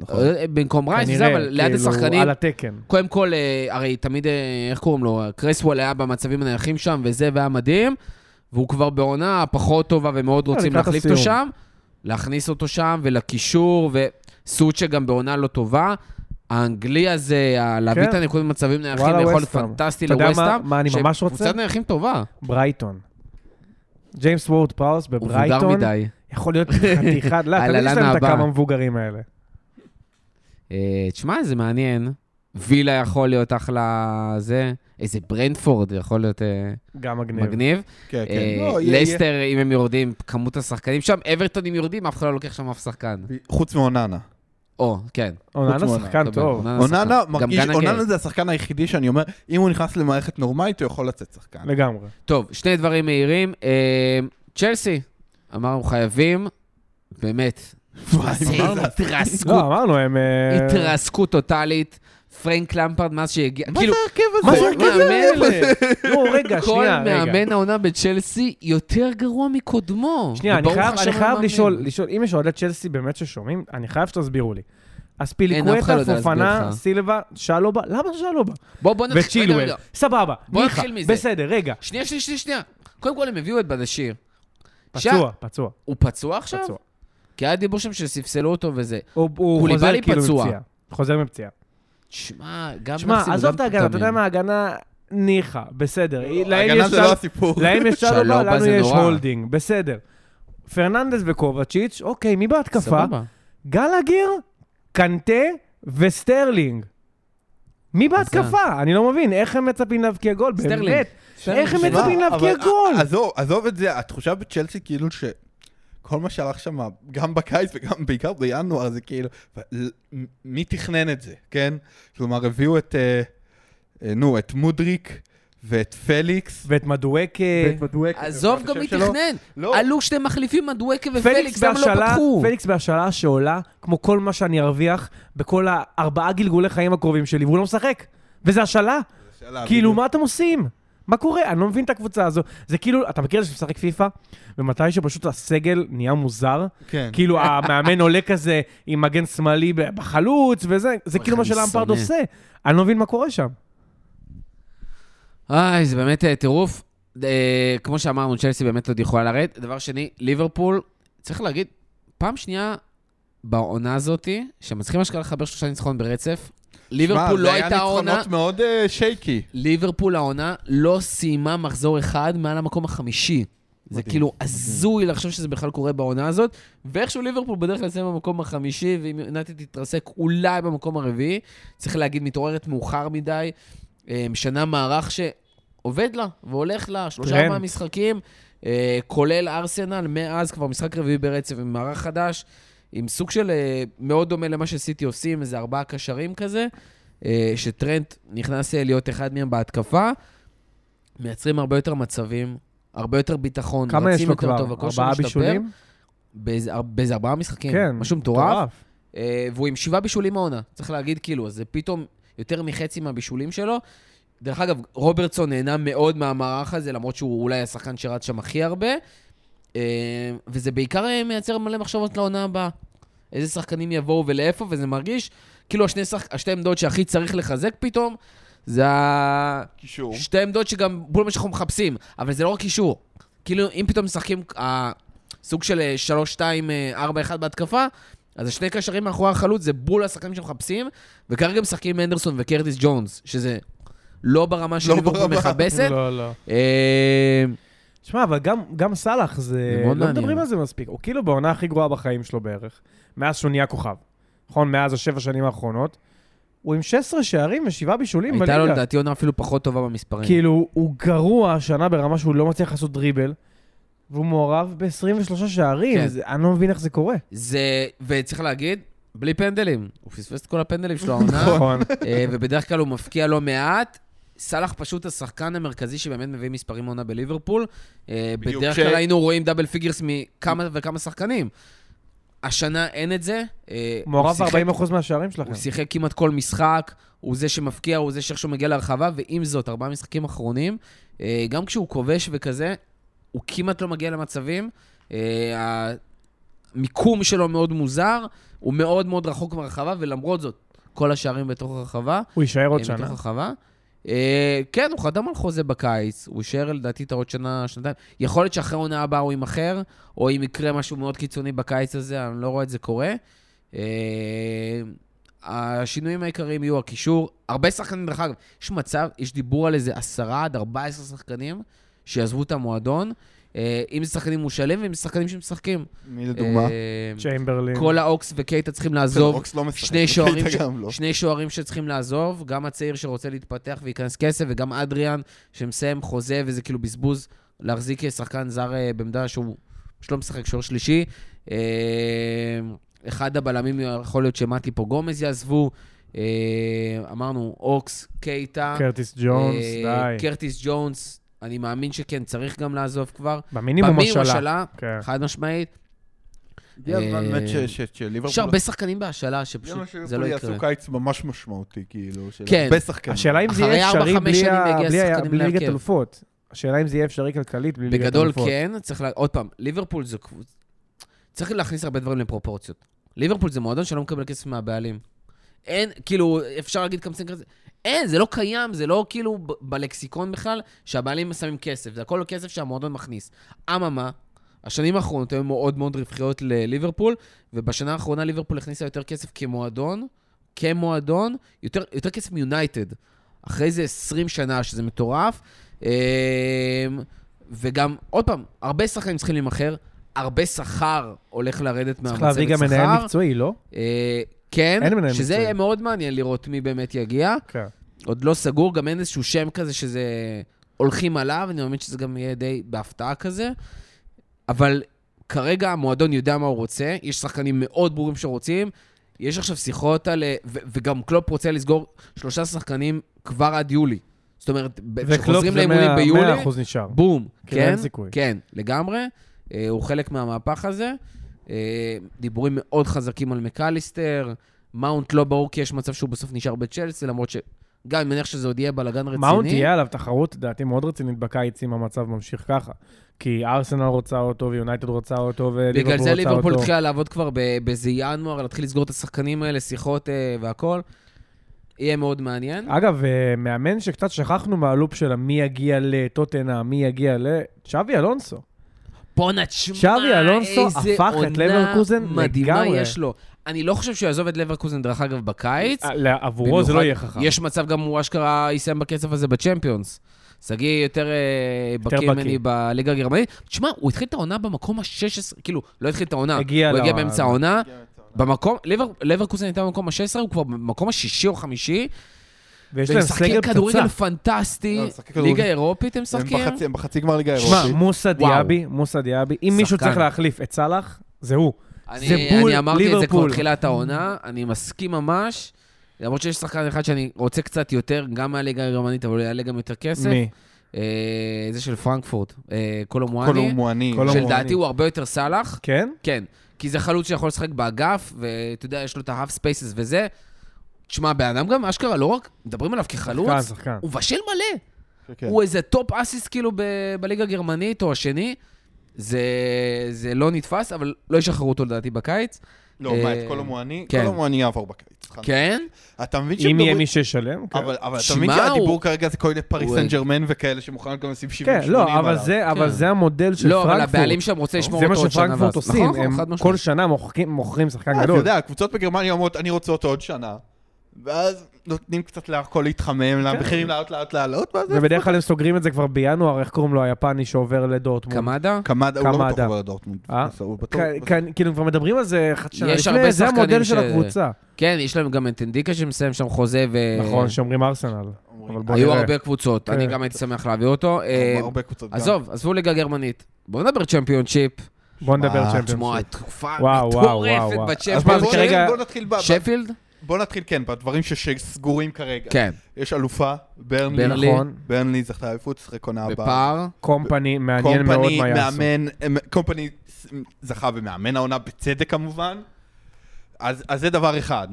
נכון. במקום רייס, זה, אבל ליד כאילו, השחקנים, על התקן. קודם כל, אה, הרי תמיד, אה, איך קוראים לו? קרסוול היה במצבים הנייחים שם, וזה, והיה מדהים, והוא כבר בעונה פחות טובה ומאוד אה, רוצים להחליף אותו. שם, להכניס אותו שם, ולקישור, וסוצ'ה גם בעונה לא טובה. האנגלי הזה, להביא כן. את הנקודות במצבים נייחים, וואלה, יכול להיות. פנטסטי אתה יודע מה- אני ממש רוצה? קבוצת נייחים טובה. ברייטון. ג'יימס וורד פראוס הוא מבוגר בברייטון, מדי. יכול להיות חתיכת, לא, תמיד יש להם את. הכמה מבוגרים האלה. אה, תשמע, זה מעניין. וילה יכול להיות אחלה זה, איזה ברנדפורד יכול להיות אה, גם מגניב. מגניב. כן, כן. אה, לא, יהיה- לסטר, אם הם יורדים, כמות השחקנים שם, אברטון אם יורדים, אף אחד לא לוקח שם אף שחקן. יהיה- חוץ מאוננה. או, כן. אוננה שחקן טוב. אוננה שחקן. מרגיש. אוננה זה השחקן היחידי שאני אומר, אם הוא נכנס למערכת נורמלית, הוא יכול לצאת שחקן. לגמרי. טוב, שני דברים מהירים. אה, צ'לסי, אמרנו חייבים, באמת? התרסקות, לא, אמרנו, הם... אה, התרסקות טוטאלית. פרנק למפרד, מאז שהגיע, מה כאילו, זה ההרכב מה הזה? זה כל ההרכב מאמן- האלה? לא, רגע, כל שנייה, רגע. מאמן העונה בצ'לסי יותר גרוע מקודמו. שנייה, אני חייב. לשאול, לשאול, אם יש אוהדי צ'לסי באמת ששומעים, אני חייב שתסבירו לי. אז לא פיליקווטה, להסביר פופנה. סילבה, שלובה, למה שלובה? בוא, בוא נתחיל, רגע, וצ'ילואל. סבבה, בוא מיכה, נתחיל מזה. בסדר, רגע. שנייה, שנייה, שנייה, שנייה. קודם כל הם הביאו את בדשיר. פצוע, פצוע, הוא פצוע עכשיו? פצוע. כי היה דיבור שם שספסלו אותו וזה. הוא חוזר כאילו פצוע. מפציעה. חוזר מפציעה. שמע, גם שמע, נחסים עזוב את ההגנה, אתה יודע. מה, ההגנה ניחא, בסדר. להם ההגנה יש זה לא הסיפור. להם יש שלובה, שלובה לנו יש. הולדינג, בסדר. פרננדס וקובצ'יץ', אוקיי, מי בהתקפה? סבבה. גלגר, קנטה וסטרלינג. מי בהתקפה? אני לא מבין, איך הם מצפים להבקיע גול? סטרלינג. באמת. איך הם מצפים להבקיע גול? עזוב את זה, התחושה בצ'לסי כאילו ש... כל מה שהלך שם, גם בקיץ וגם בעיקר בינואר, זה כאילו, מ- מי תכנן את זה, כן? כלומר, הביאו את, אה, אה, נו, את מודריק ואת פליקס. ואת מדואקה. ואת מדואקה. עזוב גם מי תכנן. לא. עלו שני מחליפים, מדואקה פליקס ופליקס, למה לא פתחו? פליקס בהשאלה שעולה כמו כל מה שאני ארוויח בכל הארבעה גלגולי חיים הקרובים שלי, והוא לא משחק. וזה השאלה. שאלה, כאילו. מה אתם עושים? מה קורה? אני לא מבין את הקבוצה הזו. זה כאילו, אתה מכיר את זה שמשחק פיפא? ומתי שפשוט הסגל נהיה מוזר? כן. כאילו, המאמן עולה כזה עם מגן שמאלי בחלוץ, וזה, זה כאילו מה שונא. עושה. אני לא מבין מה קורה שם. איי, זה באמת אה, טירוף. אה, כמו שאמרנו, צ'לסי באמת עוד יכולה לרדת. דבר שני, ליברפול, צריך להגיד, פעם שנייה בעונה הזאתי, שהם מצליחים אשכרה לחבר שלושה ניצחון ברצף. ליברפול לא הייתה זה היה עונה, ניצחונות מאוד אה, שייקי. ליברפול העונה לא סיימה מחזור אחד מעל המקום החמישי. זה מדהים. כאילו הזוי לחשוב שזה בכלל קורה בעונה הזאת, ואיכשהו ליברפול בדרך כלל סיימה במקום החמישי, ואם יונייטד תתרסק אולי במקום הרביעי, צריך להגיד, מתעוררת מאוחר מדי, אה, משנה מערך שעובד לה והולך לה, שלושה טרנט. מהמשחקים, אה, כולל ארסנל, מאז כבר משחק רביעי ברצף עם מערך חדש, עם סוג של אה, מאוד דומה למה שסיטי עושים, איזה ארבעה קשרים כזה, אה, שטרנט נכנס אה, להיות אחד מהם בהתקפה, מייצרים הרבה יותר מצבים, הרבה יותר ביטחון, כמה יש לו כבר? טוב, ארבעה. בישולים? באיזה, ארבעה משחקים, כן. משהו מטורף. והוא עם שבעה בישולים העונה, צריך להגיד כאילו, אז זה פתאום יותר מחצי מהבישולים שלו. דרך אגב, רוברטסון נהנה מאוד מהמערך הזה, למרות שהוא אולי השחקן שרץ שם הכי הרבה. אה, וזה בעיקר אה, מייצר מלא מחשבות לעונה הבאה. איזה שחקנים יבואו ולאיפה, וזה מרגיש כאילו השני, שח... השתי עמדות שהכי צריך לחזק פתאום, זה. קישור. שתי עמדות שגם בול מה שאנחנו מחפשים, אבל זה לא רק קישור. כאילו, אם פתאום משחקים אה, סוג של אה, 3, 2, 4, 1 בהתקפה, אז השני קשרים מאחורי החלוץ זה בול השחקנים שמחפשים, וכרגע משחקים עם אנדרסון וקרטיס ג'ונס, שזה לא ברמה של לא ליברפול ברמה. מכבסת. לא, לא. אה, שמע, אבל גם, גם סאלח, זה... לא מעניין. מדברים על זה מספיק. הוא כאילו בעונה הכי גרועה בחיים שלו בערך, מאז שהוא נהיה כוכב. נכון? מאז השבע שנים האחרונות. הוא עם 16 שערים ושבעה בישולים בליגה. הייתה לו לדעתי עונה אפילו פחות טובה במספרים. כאילו, הוא גרוע השנה ברמה שהוא לא מצליח לעשות דריבל, והוא מעורב ב-23 שערים. כן. זה, אני לא מבין איך זה קורה. זה, וצריך להגיד, בלי פנדלים. הוא פספס את כל הפנדלים שלו העונה. נכון. אה, ובדרך כלל הוא מבקיע לא מעט. סאלח פשוט השחקן המרכזי שבאמת מביא מספרים עונה בליברפול. אה, בדרך ש- כלל היינו רואים double figures מכמה וכמה שחקנים. השנה אין את זה. מעורב הוא שיחק- ב-40% מהשערים שלכם. הוא שיחק כמעט כל משחק, הוא זה שמבקיע, הוא זה שאיכשהו מגיע להרחבה, ועם זאת, ארבעה משחקים אחרונים, אה, גם כשהוא כובש וכזה, הוא כמעט לא מגיע למצבים. אה, המיקום שלו מאוד מוזר, הוא מאוד מאוד רחוק מהרחבה, ולמרות זאת, כל השערים בתוך הרחבה. הוא יישאר עוד שנה. בתוך הרחבה. אה, כן, הוא חתם על חוזה בקיץ, הוא יישאר לדעתי את העוד שנה, שנתיים. יכול להיות שאחרי העונה הבאה הוא יימכר, או אם יקרה משהו מאוד קיצוני בקיץ הזה, אני לא רואה את זה קורה. אה, השינויים העיקריים יהיו הקישור. הרבה שחקנים, דרך אגב, יש מצב, יש דיבור על איזה עשרה עד 14 שחקנים שיעזבו את המועדון. אה, אם זה שחקנים מושאלים ואם זה שחקנים שמשחקים. מי לדוגמה? אה, צ'יימברלין. כל האוקס וקייטה צריכים לעזוב. אוקס לא שני שוערים, לא. שני שוערים שצריכים לעזוב, גם הצעיר שרוצה להתפתח וייכנס כסף, וגם אדריאן שמסיים חוזה, וזה כאילו בזבוז להחזיק שחקן זר אה, בעמדה שהוא פשוט לא משחק שוער שלישי. אחד הבלמים יכול להיות שמטי פה גומז יעזבו. אמרנו, אוקס, קייטה. קרטיס ג'ונס, די. קרטיס ג'ונס, אני מאמין שכן, צריך גם לעזוב כבר. במינימום במינימום השאלה. השאלה, כן. חד משמעית. באמת שליברפול... יש הרבה שחקנים בהשאלה שפשוט זה לא יקרה. יעשו קיץ ממש משמעותי, כאילו, של כן. הרבה שחקנים. השאלה אם זה יהיה אפשרי בלי ליגת. אלופות. השאלה אם זה יהיה אפשרי כלכלית בלי ליגת בגדול אלופות. כן, צריך, לה... עוד פעם, ליברפול זה. צריך להכניס הרבה דברים לפרופורציות. ליברפול זה מועדון שלא מקבל כסף מהבעלים. אין, כאילו, אפשר להגיד קמצן כזה, אין, זה לא קיים, זה לא כאילו ב- בלקסיקון בכלל, שהבעלים שמים כסף, זה הכל כסף שהמועדון מכניס. אממה, השנים האחרונות היו מאוד מאוד רווחיות לליברפול, ובשנה האחרונה ליברפול הכניסה יותר כסף כמועדון, כמועדון, יותר, יותר כסף מיונייטד. אחרי זה 20 שנה, שזה מטורף. אמ, וגם, עוד פעם, הרבה שחקנים צריכים להימכר, הרבה שכר הולך לרדת צריך מהמצבת להביא גם שכר. מנהל מקצועי, לא? אה, כן, שזה. יהיה מאוד מעניין לראות מי באמת יגיע. כן. עוד לא סגור, גם אין איזשהו שם כזה שזה הולכים עליו, אני מאמין שזה גם יהיה די בהפתעה כזה. אבל כרגע המועדון יודע מה הוא רוצה, יש שחקנים מאוד ברורים שרוצים, יש עכשיו שיחות על... ו- וגם קלופ רוצה לסגור שלושה שחקנים כבר עד יולי. זאת אומרת, וקלופ כשחוזרים זה לאימונים 100 ביולי, 100% נשאר. בום, כאילו, כן. כן, לגמרי. אה, הוא חלק מהמהפך הזה. אה, דיבורים מאוד חזקים על מקליסטר. מאונט לא ברור כי יש מצב שהוא בסוף נשאר בצ'לסי, למרות שגם אני מניח שזה עוד יהיה בלאגן רציני. מאונט תהיה עליו תחרות, לדעתי, מאוד רצינית בקיץ אם המצב ממשיך ככה. כי ארסנל רוצה אותו, ויונייטד רוצה אותו, וליברפול בגלל זה רוצה ליברפול אותו. התחילה לעבוד כבר באיזה ינואר, להתחיל לסגור את השחקנים האלה, שיחות אה, והכל. יהיה מאוד מעניין. אגב, אה, מאמן שקצת שכחנו מה loop של מי יגיע לטוטנהאם, מי יגיע ל... שווי אלונסו. בואנה, תשמע, איזה עונה מדהימה. יש לו. אני לא חושב שהוא יעזוב את לברקוזן, דרך אגב, בקיץ. אה, עבורו זה לא יהיה חכם. יש מצב גם הוא אשכרה יסיים בקצב הזה בצ'מפיונס. שגיא יותר אה, בקיא. ממני בליגה הגרמנית. תשמע, הוא התחיל את העונה במקום ה-16, כאילו, לא התחיל את העונה, הגיע הוא הגיע באמצע העונה. במקום, לבר- לברקוזן הייתה במקום ה-16, הוא כבר במקום השישי או חמישי. ויש להם סגל משחקים כדורגל פצצה. פנטסטי. לא. ליגה אירופית הם משחקים? הם בחצי גמר ליגה שמע, האירופית. מוסא. דיאבי, מוסא דיאבי, אם מישהו. צריך להחליף את סאלח, זה הוא. אני, זה בול אני אמרתי את זה כבר ליברפול. בתחילת העונה, אני מסכים ממש. למרות שיש שחקן אחד שאני רוצה קצת יותר, גם מהליגה הגרמנית, אבל הוא יעלה גם יותר כסף. מי? אה, זה של פרנקפורט, אה, כל קולומואני. כל שלדעתי. הוא הרבה יותר סאלח. כן? כן, כי זה חלוץ שיכול לשחק באגף, ואתה יודע, יש לו את ה-half spaces וזה. תשמע, בן אדם גם, אשכרה, לא רק מדברים עליו שחקן, כחלוץ, שחקן. הוא בשל מלא. כן. הוא איזה top assist כאילו ב- בליגה הגרמנית או השני. זה, זה לא נתפס, אבל לא ישחררו אותו לדעתי בקיץ. לא, מה, אה, את קולו מואני? כן. קולו מואני יעבור בקיץ. כן? אתה מבין אם יהיה מי שישלם, כן. אבל אבל אתה מבין שהדיבור הוא- כרגע זה כל מיני פריס סן ג'רמן וכאלה שמוכנות גם לשים 70-80 כן. לא, אבל זה- אבל כן. זה המודל של לא, אבל פרנקפורט. הבעלים שם רוצה לשמור זה מה אותו עוד שנה. שפרנקפורט ואז- עושים, נכון, הם כל. שנה מוחקים- מוכרים שחקן אה, אתה גדול. יודע, קבוצות בגרמניה אומרות, אני רוצה אותו עוד שנה. ואז נותנים קצת להכל להתחמם, למחירים לעלות לאט לעלות, ואז... ובדרך כלל הם סוגרים את זה כבר בינואר, איך קוראים לו היפני שעובר לדורטמונד? קמדה? קמדה, הוא לא. בטוח עובר לדורטמונד. אה? הוא בטוח... כ- כ- כאילו, כבר מדברים על זה חצי שנה יש הרבה לפני, זה המודל של הקבוצה. כן, יש להם גם את אנדיקה שמסיים שם חוזה, ו... נכון, שאומרים ארסנל. היו. הרבה קבוצות, אני כן. גם הייתי שמח להביא אותו. אה, גם. עזוב, עזבו ליגה גרמנית. בואו נדבר צ'מפיונשיפ. בוא נדבר וואו, תשמע. תקופה וואו, וואו, מטורפת וואו, וואו. אז בצ'מפיונשיפ. שפילד? בוא נתחיל, כן, בדברים שסגורים כרגע. כן, יש אלופה, ברנלי. ברנלי. נכון. ברנלי זכתה אליפות, שחק עונה הבאה. בפער. קומפני, מעניין מאוד קומפני, מה יעשו. מאמן, אה, קומפני זכה במאמן העונה, בצדק כמובן. אז, אז זה דבר אחד.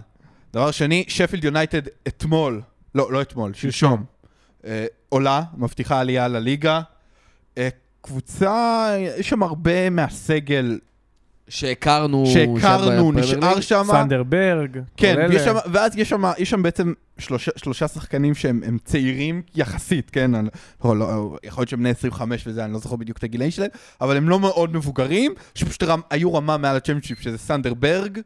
דבר שני, שפילד יונייטד אתמול, לא, לא אתמול, שלשום, אה, עולה, מבטיחה עלייה לליגה. אה, קבוצה, יש שם הרבה מהסגל שהכרנו... שהכרנו, נשאר שם. סנדר ברג. כן, כל אלה. ויש שם, ואז יש שם, יש שם בעצם שלושה, שלושה שחקנים שהם הם צעירים יחסית, כן? אני, לא, לא, יכול להיות שהם בני 25 וזה, אני לא זוכר בדיוק את הגילאים שלהם, אבל הם לא מאוד מבוגרים, שפשוט רמ, היו רמה מעל הצ'מפיונשיפ, שזה סנדר ברג,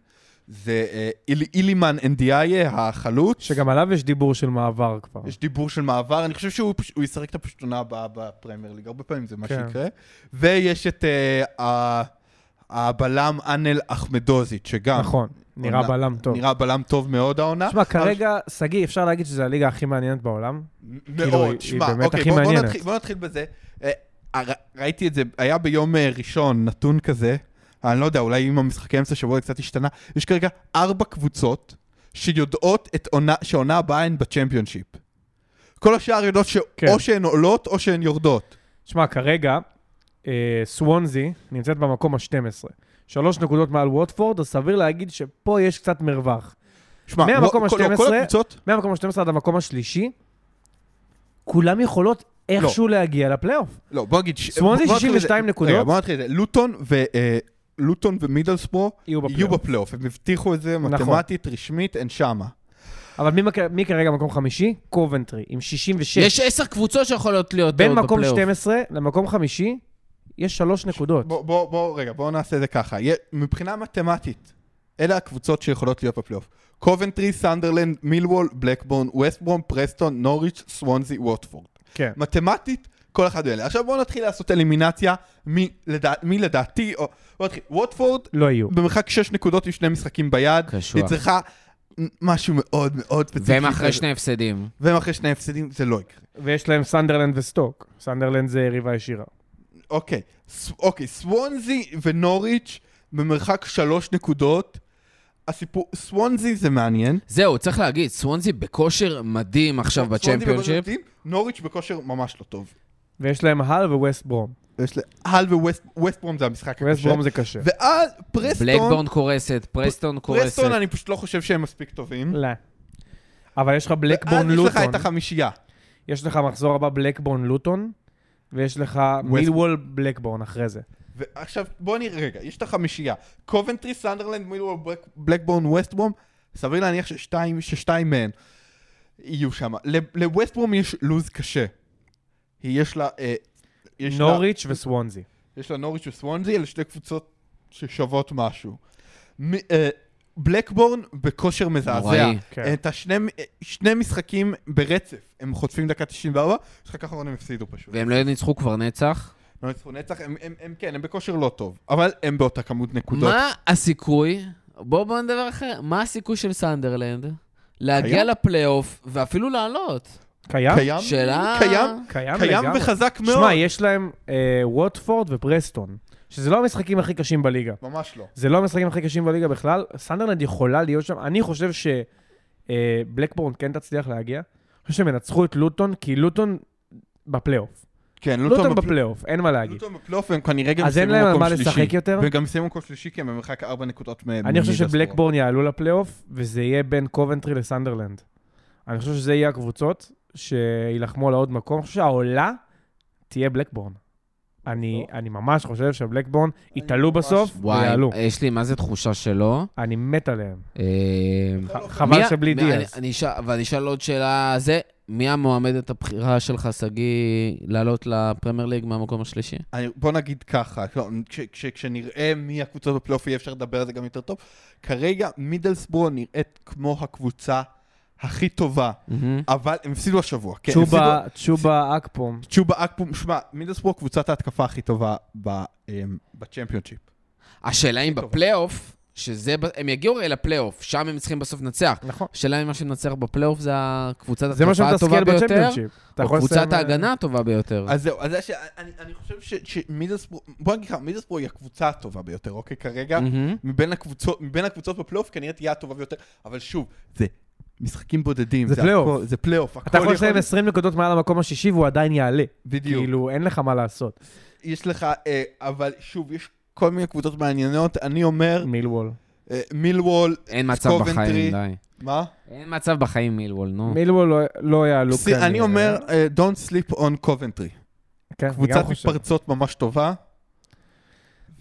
זה אה, איל, אילימן אנדיאיה, החלוץ. שגם עליו יש דיבור של מעבר כבר. יש דיבור של מעבר, אני חושב שהוא פש- ישחק את הפשוט עונה הבאה בפרמייר ליג, הרבה פעמים זה מה כן. שיקרה. ויש את אה, הבלם אנל אחמדוזיץ', שגם נכון, נראה עונה- בלם טוב. נראה בלם טוב מאוד העונה. תשמע, כרגע, שגיא, אפשר להגיד שזו הליגה הכי מעניינת בעולם? כאילו, מאוד, שמע, אוקיי, בוא. נתחיל, בוא נתחיל בזה. אה, ראיתי את זה, היה ביום אה, ראשון נתון כזה, אני לא יודע, אולי אם המשחקי אמצע השבוע קצת השתנה, יש כרגע ארבע קבוצות שיודעות את עונה, שהעונה הבאה הן בצ'מפיונשיפ. כל השאר יודעות שאו כן. שהן עולות או שהן יורדות. תשמע, כרגע, סוונזי נמצאת במקום ה-12. שלוש נקודות מעל ווטפורד, אז סביר להגיד שפה יש קצת מרווח. שמע, מהמקום כל- לא, ה-12, כל הקבוצות, מהמקום ה-12 עד המקום השלישי, כולם יכולות איכשהו להגיע לפלייאוף. לא, בוא נגיד... סוונזי בוא נתחיל 62 בזה. נקודות. רגע, בוא נתחיל את זה. לוטון ו... אה, לוטון ומידלספרו יהיו יהיו בפלייאוף. בפלייאוף, הם הבטיחו את זה נכון. מתמטית, רשמית, הן שמה. אבל מי, מי כרגע במקום חמישי? קובנטרי, עם 66. יש עשר קבוצות שיכולות להיות בין עוד מקום בפלייאוף. 12 למקום חמישי, יש שלוש נקודות. בוא, בוא, בוא, רגע, בואו נעשה את זה ככה. מבחינה מתמטית, אלה הקבוצות שיכולות להיות בפלייאוף. קובנטרי, סנדרלנד, מילוול, בלקבורן, ווסטברום, פרסטון, נוריץ', סוונזי, ווטפורד. כן. מתמטית, כל אחד מאלה. עכשיו בואו נתחיל לעשות אלימינציה מי, לדע, מי לדעתי, או... בואו נתחיל. ווטפורד, לא יהיו. במרחק 6 נקודות עם שני משחקים ביד. קשוח. היא צריכה משהו מאוד מאוד ספציפי. והם אחרי שני הפסדים. והם אחרי שני הפסדים, זה לא יקרה. ויש להם סנדרלנד וסטוק. סנדרלנד זה יריבה ישירה. אוקיי, ס- אוקיי, סוונזי ונוריץ' במרחק שלוש נקודות. הסיפור, סוונזי זה מעניין. זהו, צריך להגיד, סוונזי בכושר מדהים עכשיו סוונזי בצ'מפיונשיפ. מדהים, נוריץ' בכושר ממש לא טוב. ויש להם הל וווסט ברום. יש להל וווסט ברום זה המשחק ווסט הקשה. ברום זה קשה. ואז פרסטון, בלקבורן קורסת, פרסטון קורסת. פרסטון אני פשוט לא חושב שהם מספיק טובים. לא. אבל יש לך בלקבורן ואז יש לך לוטון. את החמישייה. יש לך מחזור הבא בלקבורן לוטון, ויש לך מילוול בלקבורן אחרי זה. ועכשיו בוא נראה רגע, יש את החמישייה. קובנטרי, סנדרלנד, מילוול, בלק- בלקבורן, ווסטברום, סביר להניח ששתיים, ששתיים מהן יהיו שם. לווסטברום יש לוז קשה. יש לה... אה, יש לה- נוריץ' וסוונזי. יש לה נוריץ' וסוונזי, אלה שתי קבוצות ששוות משהו. מ- אה, בלקבורן בכושר מזעזע. נוראי. כן. את השני שני משחקים ברצף, הם חוטפים דקה 94, משחק האחרון הם הפסידו פשוט. והם לא ניצחו כבר נצח. לא ניצחו נצח, הם, הם, הם כן, הם בכושר לא טוב, אבל הם באותה כמות נקודות. מה הסיכוי, בואו בואו נדבר אחר, מה הסיכוי של סנדרלנד להגיע קיים? לפלייאוף ואפילו לעלות? קיים? קיים, שאלה... קיים, קיים קיים. וחזק מאוד. שמע, יש להם אה, ווטפורד ופרסטון, שזה לא המשחקים הכי קשים בליגה. ממש לא. זה לא המשחקים הכי קשים בליגה בכלל. סנדרלנד יכולה להיות שם. אני חושב שבלקבורן כן תצליח להגיע. אני חושב שהם ינצחו את לוטון, כי לוטון בפלייאוף. כן, לוטון לוטון בפל- בפלייאוף, אין מה להגיד. לוטון בפלייאוף הם כנראה גם אז אין להם על מקום מה שלישי. לשחק יותר? וגם סיימו מקום שלישי כי הם במרחק ארבע נקודות מ... אני חושב. שבלקבורן יעלו לפלייאוף, וזה יהיה בין קובנטרי לסנדרלנד. אני חושב שזה יהיה הקבוצות שיילחמו על העוד מקום. אני חושב שהעולה תהיה בלקבורן. אני, אני ממש חושב שבלקבורן יתעלו בסוף וואי, ויעלו. יש לי מה זה תחושה שלא. אני מת עליהם. אה, חבל מי ה- שבלי. אני- אשאל- ואני אשאל עוד שאלה, זה, מי המועמדת הבחירה שלך, שגיא, לעלות לפרמייר ליג מהמקום השלישי? אני, בוא נגיד ככה, לא, כש, כש, כשנראה מי הקבוצות בפלייאוף יהיה אפשר לדבר על זה גם יותר טוב. כרגע מידלסבורו נראית כמו הקבוצה הכי טובה. אבל הם הפסידו השבוע. כן, צ'ובה, צ'ובה אקפום. צ'ובה אקפום, שמע, מידלסבורו קבוצת ההתקפה הכי טובה ב, אמ, בצ'מפיונשיפ. השאלה אם. בפלייאוף, שזה, הם יגיעו הרי לפלייאוף, שם הם צריכים בסוף לנצח. נכון. השאלה אם מה שמנצח בפלייאוף זה הקבוצת זה מה התקפה הטובה ביותר, או קבוצת אה, ההגנה הטובה ביותר. אז זהו, אז. אני, אני חושב ש- שמידלסבורג, בוא נגיד ככה, מידלסבורג היא הקבוצה הטובה ביותר, אוקיי? כרגע, מבין הקבוצות בפלייאוף כנראה תהיה הטובה ביותר, אבל שוב, זה משחקים בודדים. זה פלייאוף. הכל- זה פלייאוף. אתה יכול לסיים 20 נקודות מעל המקום השישי והוא עדיין יעלה. בדיוק. כאילו, אין לך מה לעשות. יש לך, אה, אבל שוב, יש כל מיני קבוצות מעניינות. אני אומר, מילוול. אה, מילוול, אין מצב קובנטרי. בחיים, די. מה? אין מצב בחיים מילוול, נו. מילוול לא- לא יעלו כנראה. אני אומר, אה, Don't sleep on Coventry. כן, קבוצת. מתפרצות ממש טובה.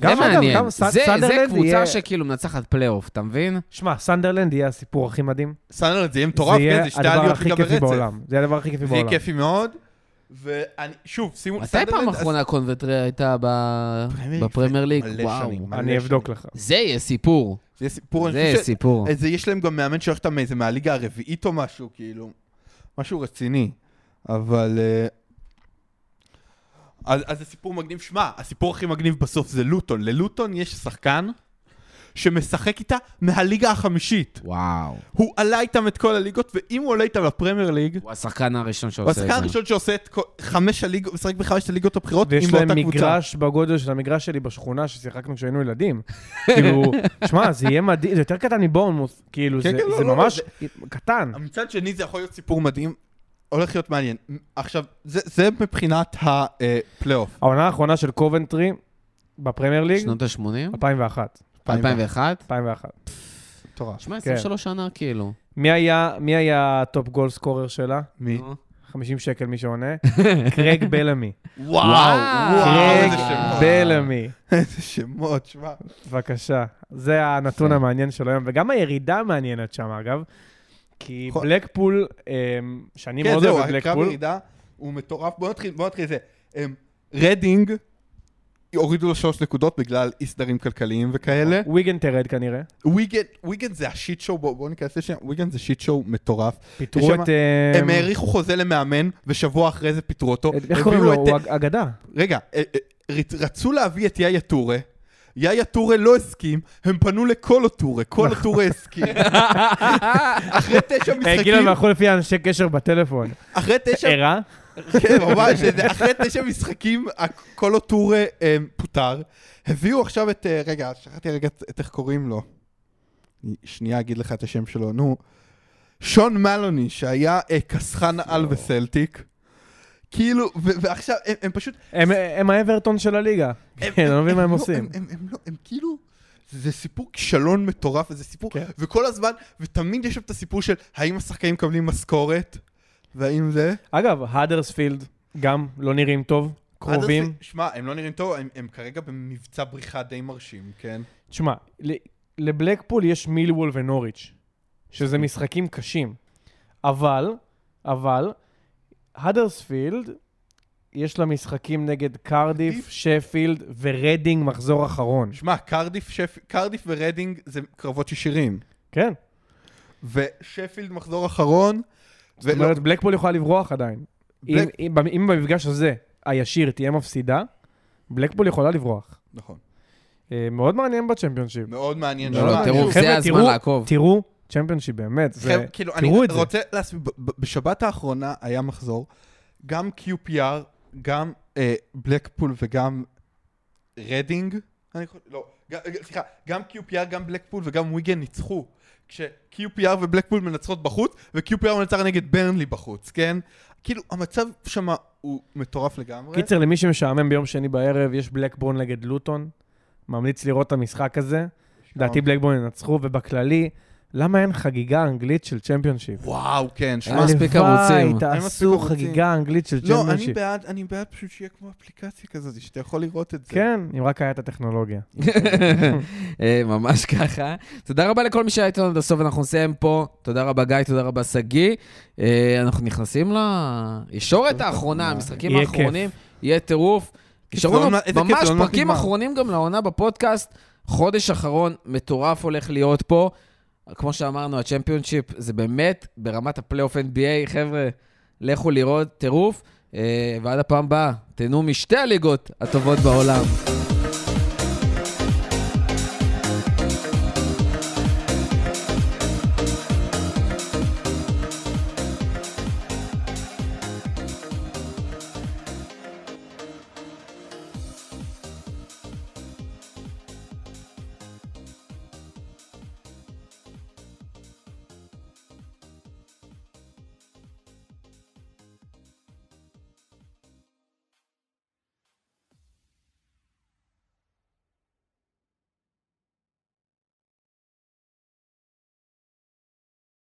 גם, זה אגב, מעניין. גם ס- זה- זה קבוצה יהיה- שכאילו מנצחת פלייאוף, אתה מבין? שמע, סנדרלנד יהיה הסיפור הכי מדהים. סנדרלנד זה יהיה מטורף, זה יהיה כן? זה שתי הדבר הכי כיפי ברצף. בעולם. זה יהיה הדבר הכי כיפי זה יהיה בעולם. כיפי מאוד. ואני, שוב, שימו, מתי פעם אחרונה קובנטרי הייתה ב- בפרמייר ליג? וואו. אני אבדוק. לך. זה יהיה סיפור. זה יהיה סיפור, זה יהיה סיפור. אה, זה יש להם גם מאמן שהולך איתם מהליגה הרביעית או משהו, כאילו, משהו רציני. אבל... אז, אז זה סיפור מגניב. שמע, הסיפור הכי מגניב בסוף זה לוטון. ללוטון יש שחקן שמשחק איתה מהליגה החמישית. וואו. הוא עלה איתם את כל הליגות, ואם הוא עולה איתם לפרמייר ליג, הוא השחקן הראשון הוא שעושה את השחקן זה. הראשון שעושה את כל- חמש הליגות, משחק בחמש הליגות הבכירות, ויש עם להם באותה קבוצה. מגרש בגודל של המגרש שלי בשכונה ששיחקנו כשהיינו ילדים. כאילו, שמע, זה יהיה מדהים, זה יותר קטן מבורנמוס, כאילו, כן, זה כן, לא, זה לא, ממש קטן. מצד שני זה יכול להיות סיפור מדהים, הולך להיות מעניין. עכשיו, זה, זה מבחינת הפלייאוף. העונה האחרונה של קובנטרי בפרמייר ליג, שנות ה-80? 2001. 2001? 2001. מטורף. שמע, כן. 23 שנה כאילו. מי היה, מי היה ה top goal scorer שלה? מי? נו. 50 שקל מי שעונה. קרג בלמי. וואו, וואו, קרג. בלמי. איזה שמות, שמע. בבקשה. זה הנתון יפה. המעניין שלו היום, וגם הירידה מעניינת שם, אגב. כי נכון. בלקפול, אמ, שאני כן, מאוד זהו, אוהב את הקרב בלקפול, ירידה הוא מטורף. בוא נתחיל, בוא נתחיל את זה. אמ, רדינג, הורידו לו שלוש נקודות בגלל אי סדרים כלכליים וכאלה. וויגן תרד כנראה. וויגן, וויגן זה ה shit show, בואו בוא ניכנס לשם, וויגן זה shit show מטורף. פיטרו את... שם- אמ, הם האריכו חוזה למאמן, ושבוע אחרי זה פיטרו אותו. איך קוראים לו? את- הוא אג- אגדה. רגע, אה, אה, רצ- רצו להביא את יאיה טורה, יאיה טורה לא הסכים, הם פנו לקולו טורה, קולו טורה הסכים. אחרי תשע אה, משחקים, הם הלכו לפי אנשי קשר בטלפון. אחרי תשע, ערה? כן, ממש, זה- אחרי תשע משחקים, קולו טורה אה, פוטר. הביאו עכשיו את, אה, רגע, שכחתי רגע את איך קוראים לו. שנייה אגיד לך את השם שלו, נו. שון מלוני, שהיה כסחן על בסלטיק. כאילו, ועכשיו, הם- הם פשוט, הם- הם האברטון של הליגה. כן, אני לא מבין מה הם לא- עושים. הם, הם, הם, לא, הם כאילו, זה סיפור כישלון מטורף, וזה סיפור, כן. וכל הזמן, ותמיד יש שם את הסיפור של האם השחקנים מקבלים משכורת, והאם זה... אגב, האדרספילד גם לא נראים טוב, קרובים. שמע, הם לא נראים טוב, הם, הם כרגע במבצע בריחה די מרשים, כן? תשמע, לבלקפול יש מילוול ונוריץ', שזה משחקים קשים. אבל, אבל, האדרספילד, יש לה משחקים נגד קרדיף? שפילד ורדינג מחזור אחרון. שמע, קרדיף, שפ... קרדיף ורדינג זה קרבות ישירים, כן. ושפילד מחזור אחרון, זאת אומרת, בלקפול יכולה לברוח עדיין. אם- בלק- אם אם במפגש הזה, הישיר, תהיה מפסידה, בלקפול יכולה לברוח. נכון, אה, מאוד מעניין בצ'מפיונשיפ. מאוד מעניין. לא, לא, לא, לא, טירוף, חבר'ה, זה הזמן תראו- לעקוב. תראו, צ'מפיונשיפ באמת, זה... כאילו, אני תראו את זה. רוצה להסביר, בשבת האחרונה היה מחזור, גם QPR, גם אה, בלקפול וגם רדינג, אני חושב, לא, גם- סליחה, גם QPR, גם בלקפול וגם וויגן ניצחו. כש-QPR ובלקפול מנצחות בחוץ, ו-QPR מנצח נגד ברנלי בחוץ, כן? כאילו, המצב שם הוא מטורף לגמרי. קיצר, למי שמשעמם ביום שני בערב, יש בלקבורן נגד לוטון. ממליץ לראות את המשחק הזה. לדעתי בלקבורן ינצחו, ובכללי, למה אין חגיגה אנגלית של צ'מפיונשיפ? וואו, כן, אין שמע, מספיק הלוואי, ערוצים. מספיק תעשו. חגיגה אנגלית של לא, אני צ'מפיונשיפ. בעד, אני בעד פשוט שיהיה כמו אפליקציה כזאת, שאתה יכול לראות את זה. כן, אם רק היה את הטכנולוגיה. אה, ממש ככה. תודה רבה לכל מי שהיה איתנו עד הסוף, אנחנו נסיים פה. תודה רבה גיא, תודה רבה שגיא. אה, אנחנו נכנסים לישורת האחרונה, המשחקים יהיה כיף. האחרונים, יהיה טירוף. נשארו לנו איזה כיף, ממש מעט פרקים נגמר. אחרונים גם לעונה בפודקאסט. חודש אחרון מטורף הולך להיות פה. כמו שאמרנו, הצ'מפיונשיפ זה באמת ברמת הפלייאוף NBA. חבר'ה, לכו לראות, טירוף. אה, ועד הפעם הבאה, תהנו משתי הליגות הטובות בעולם.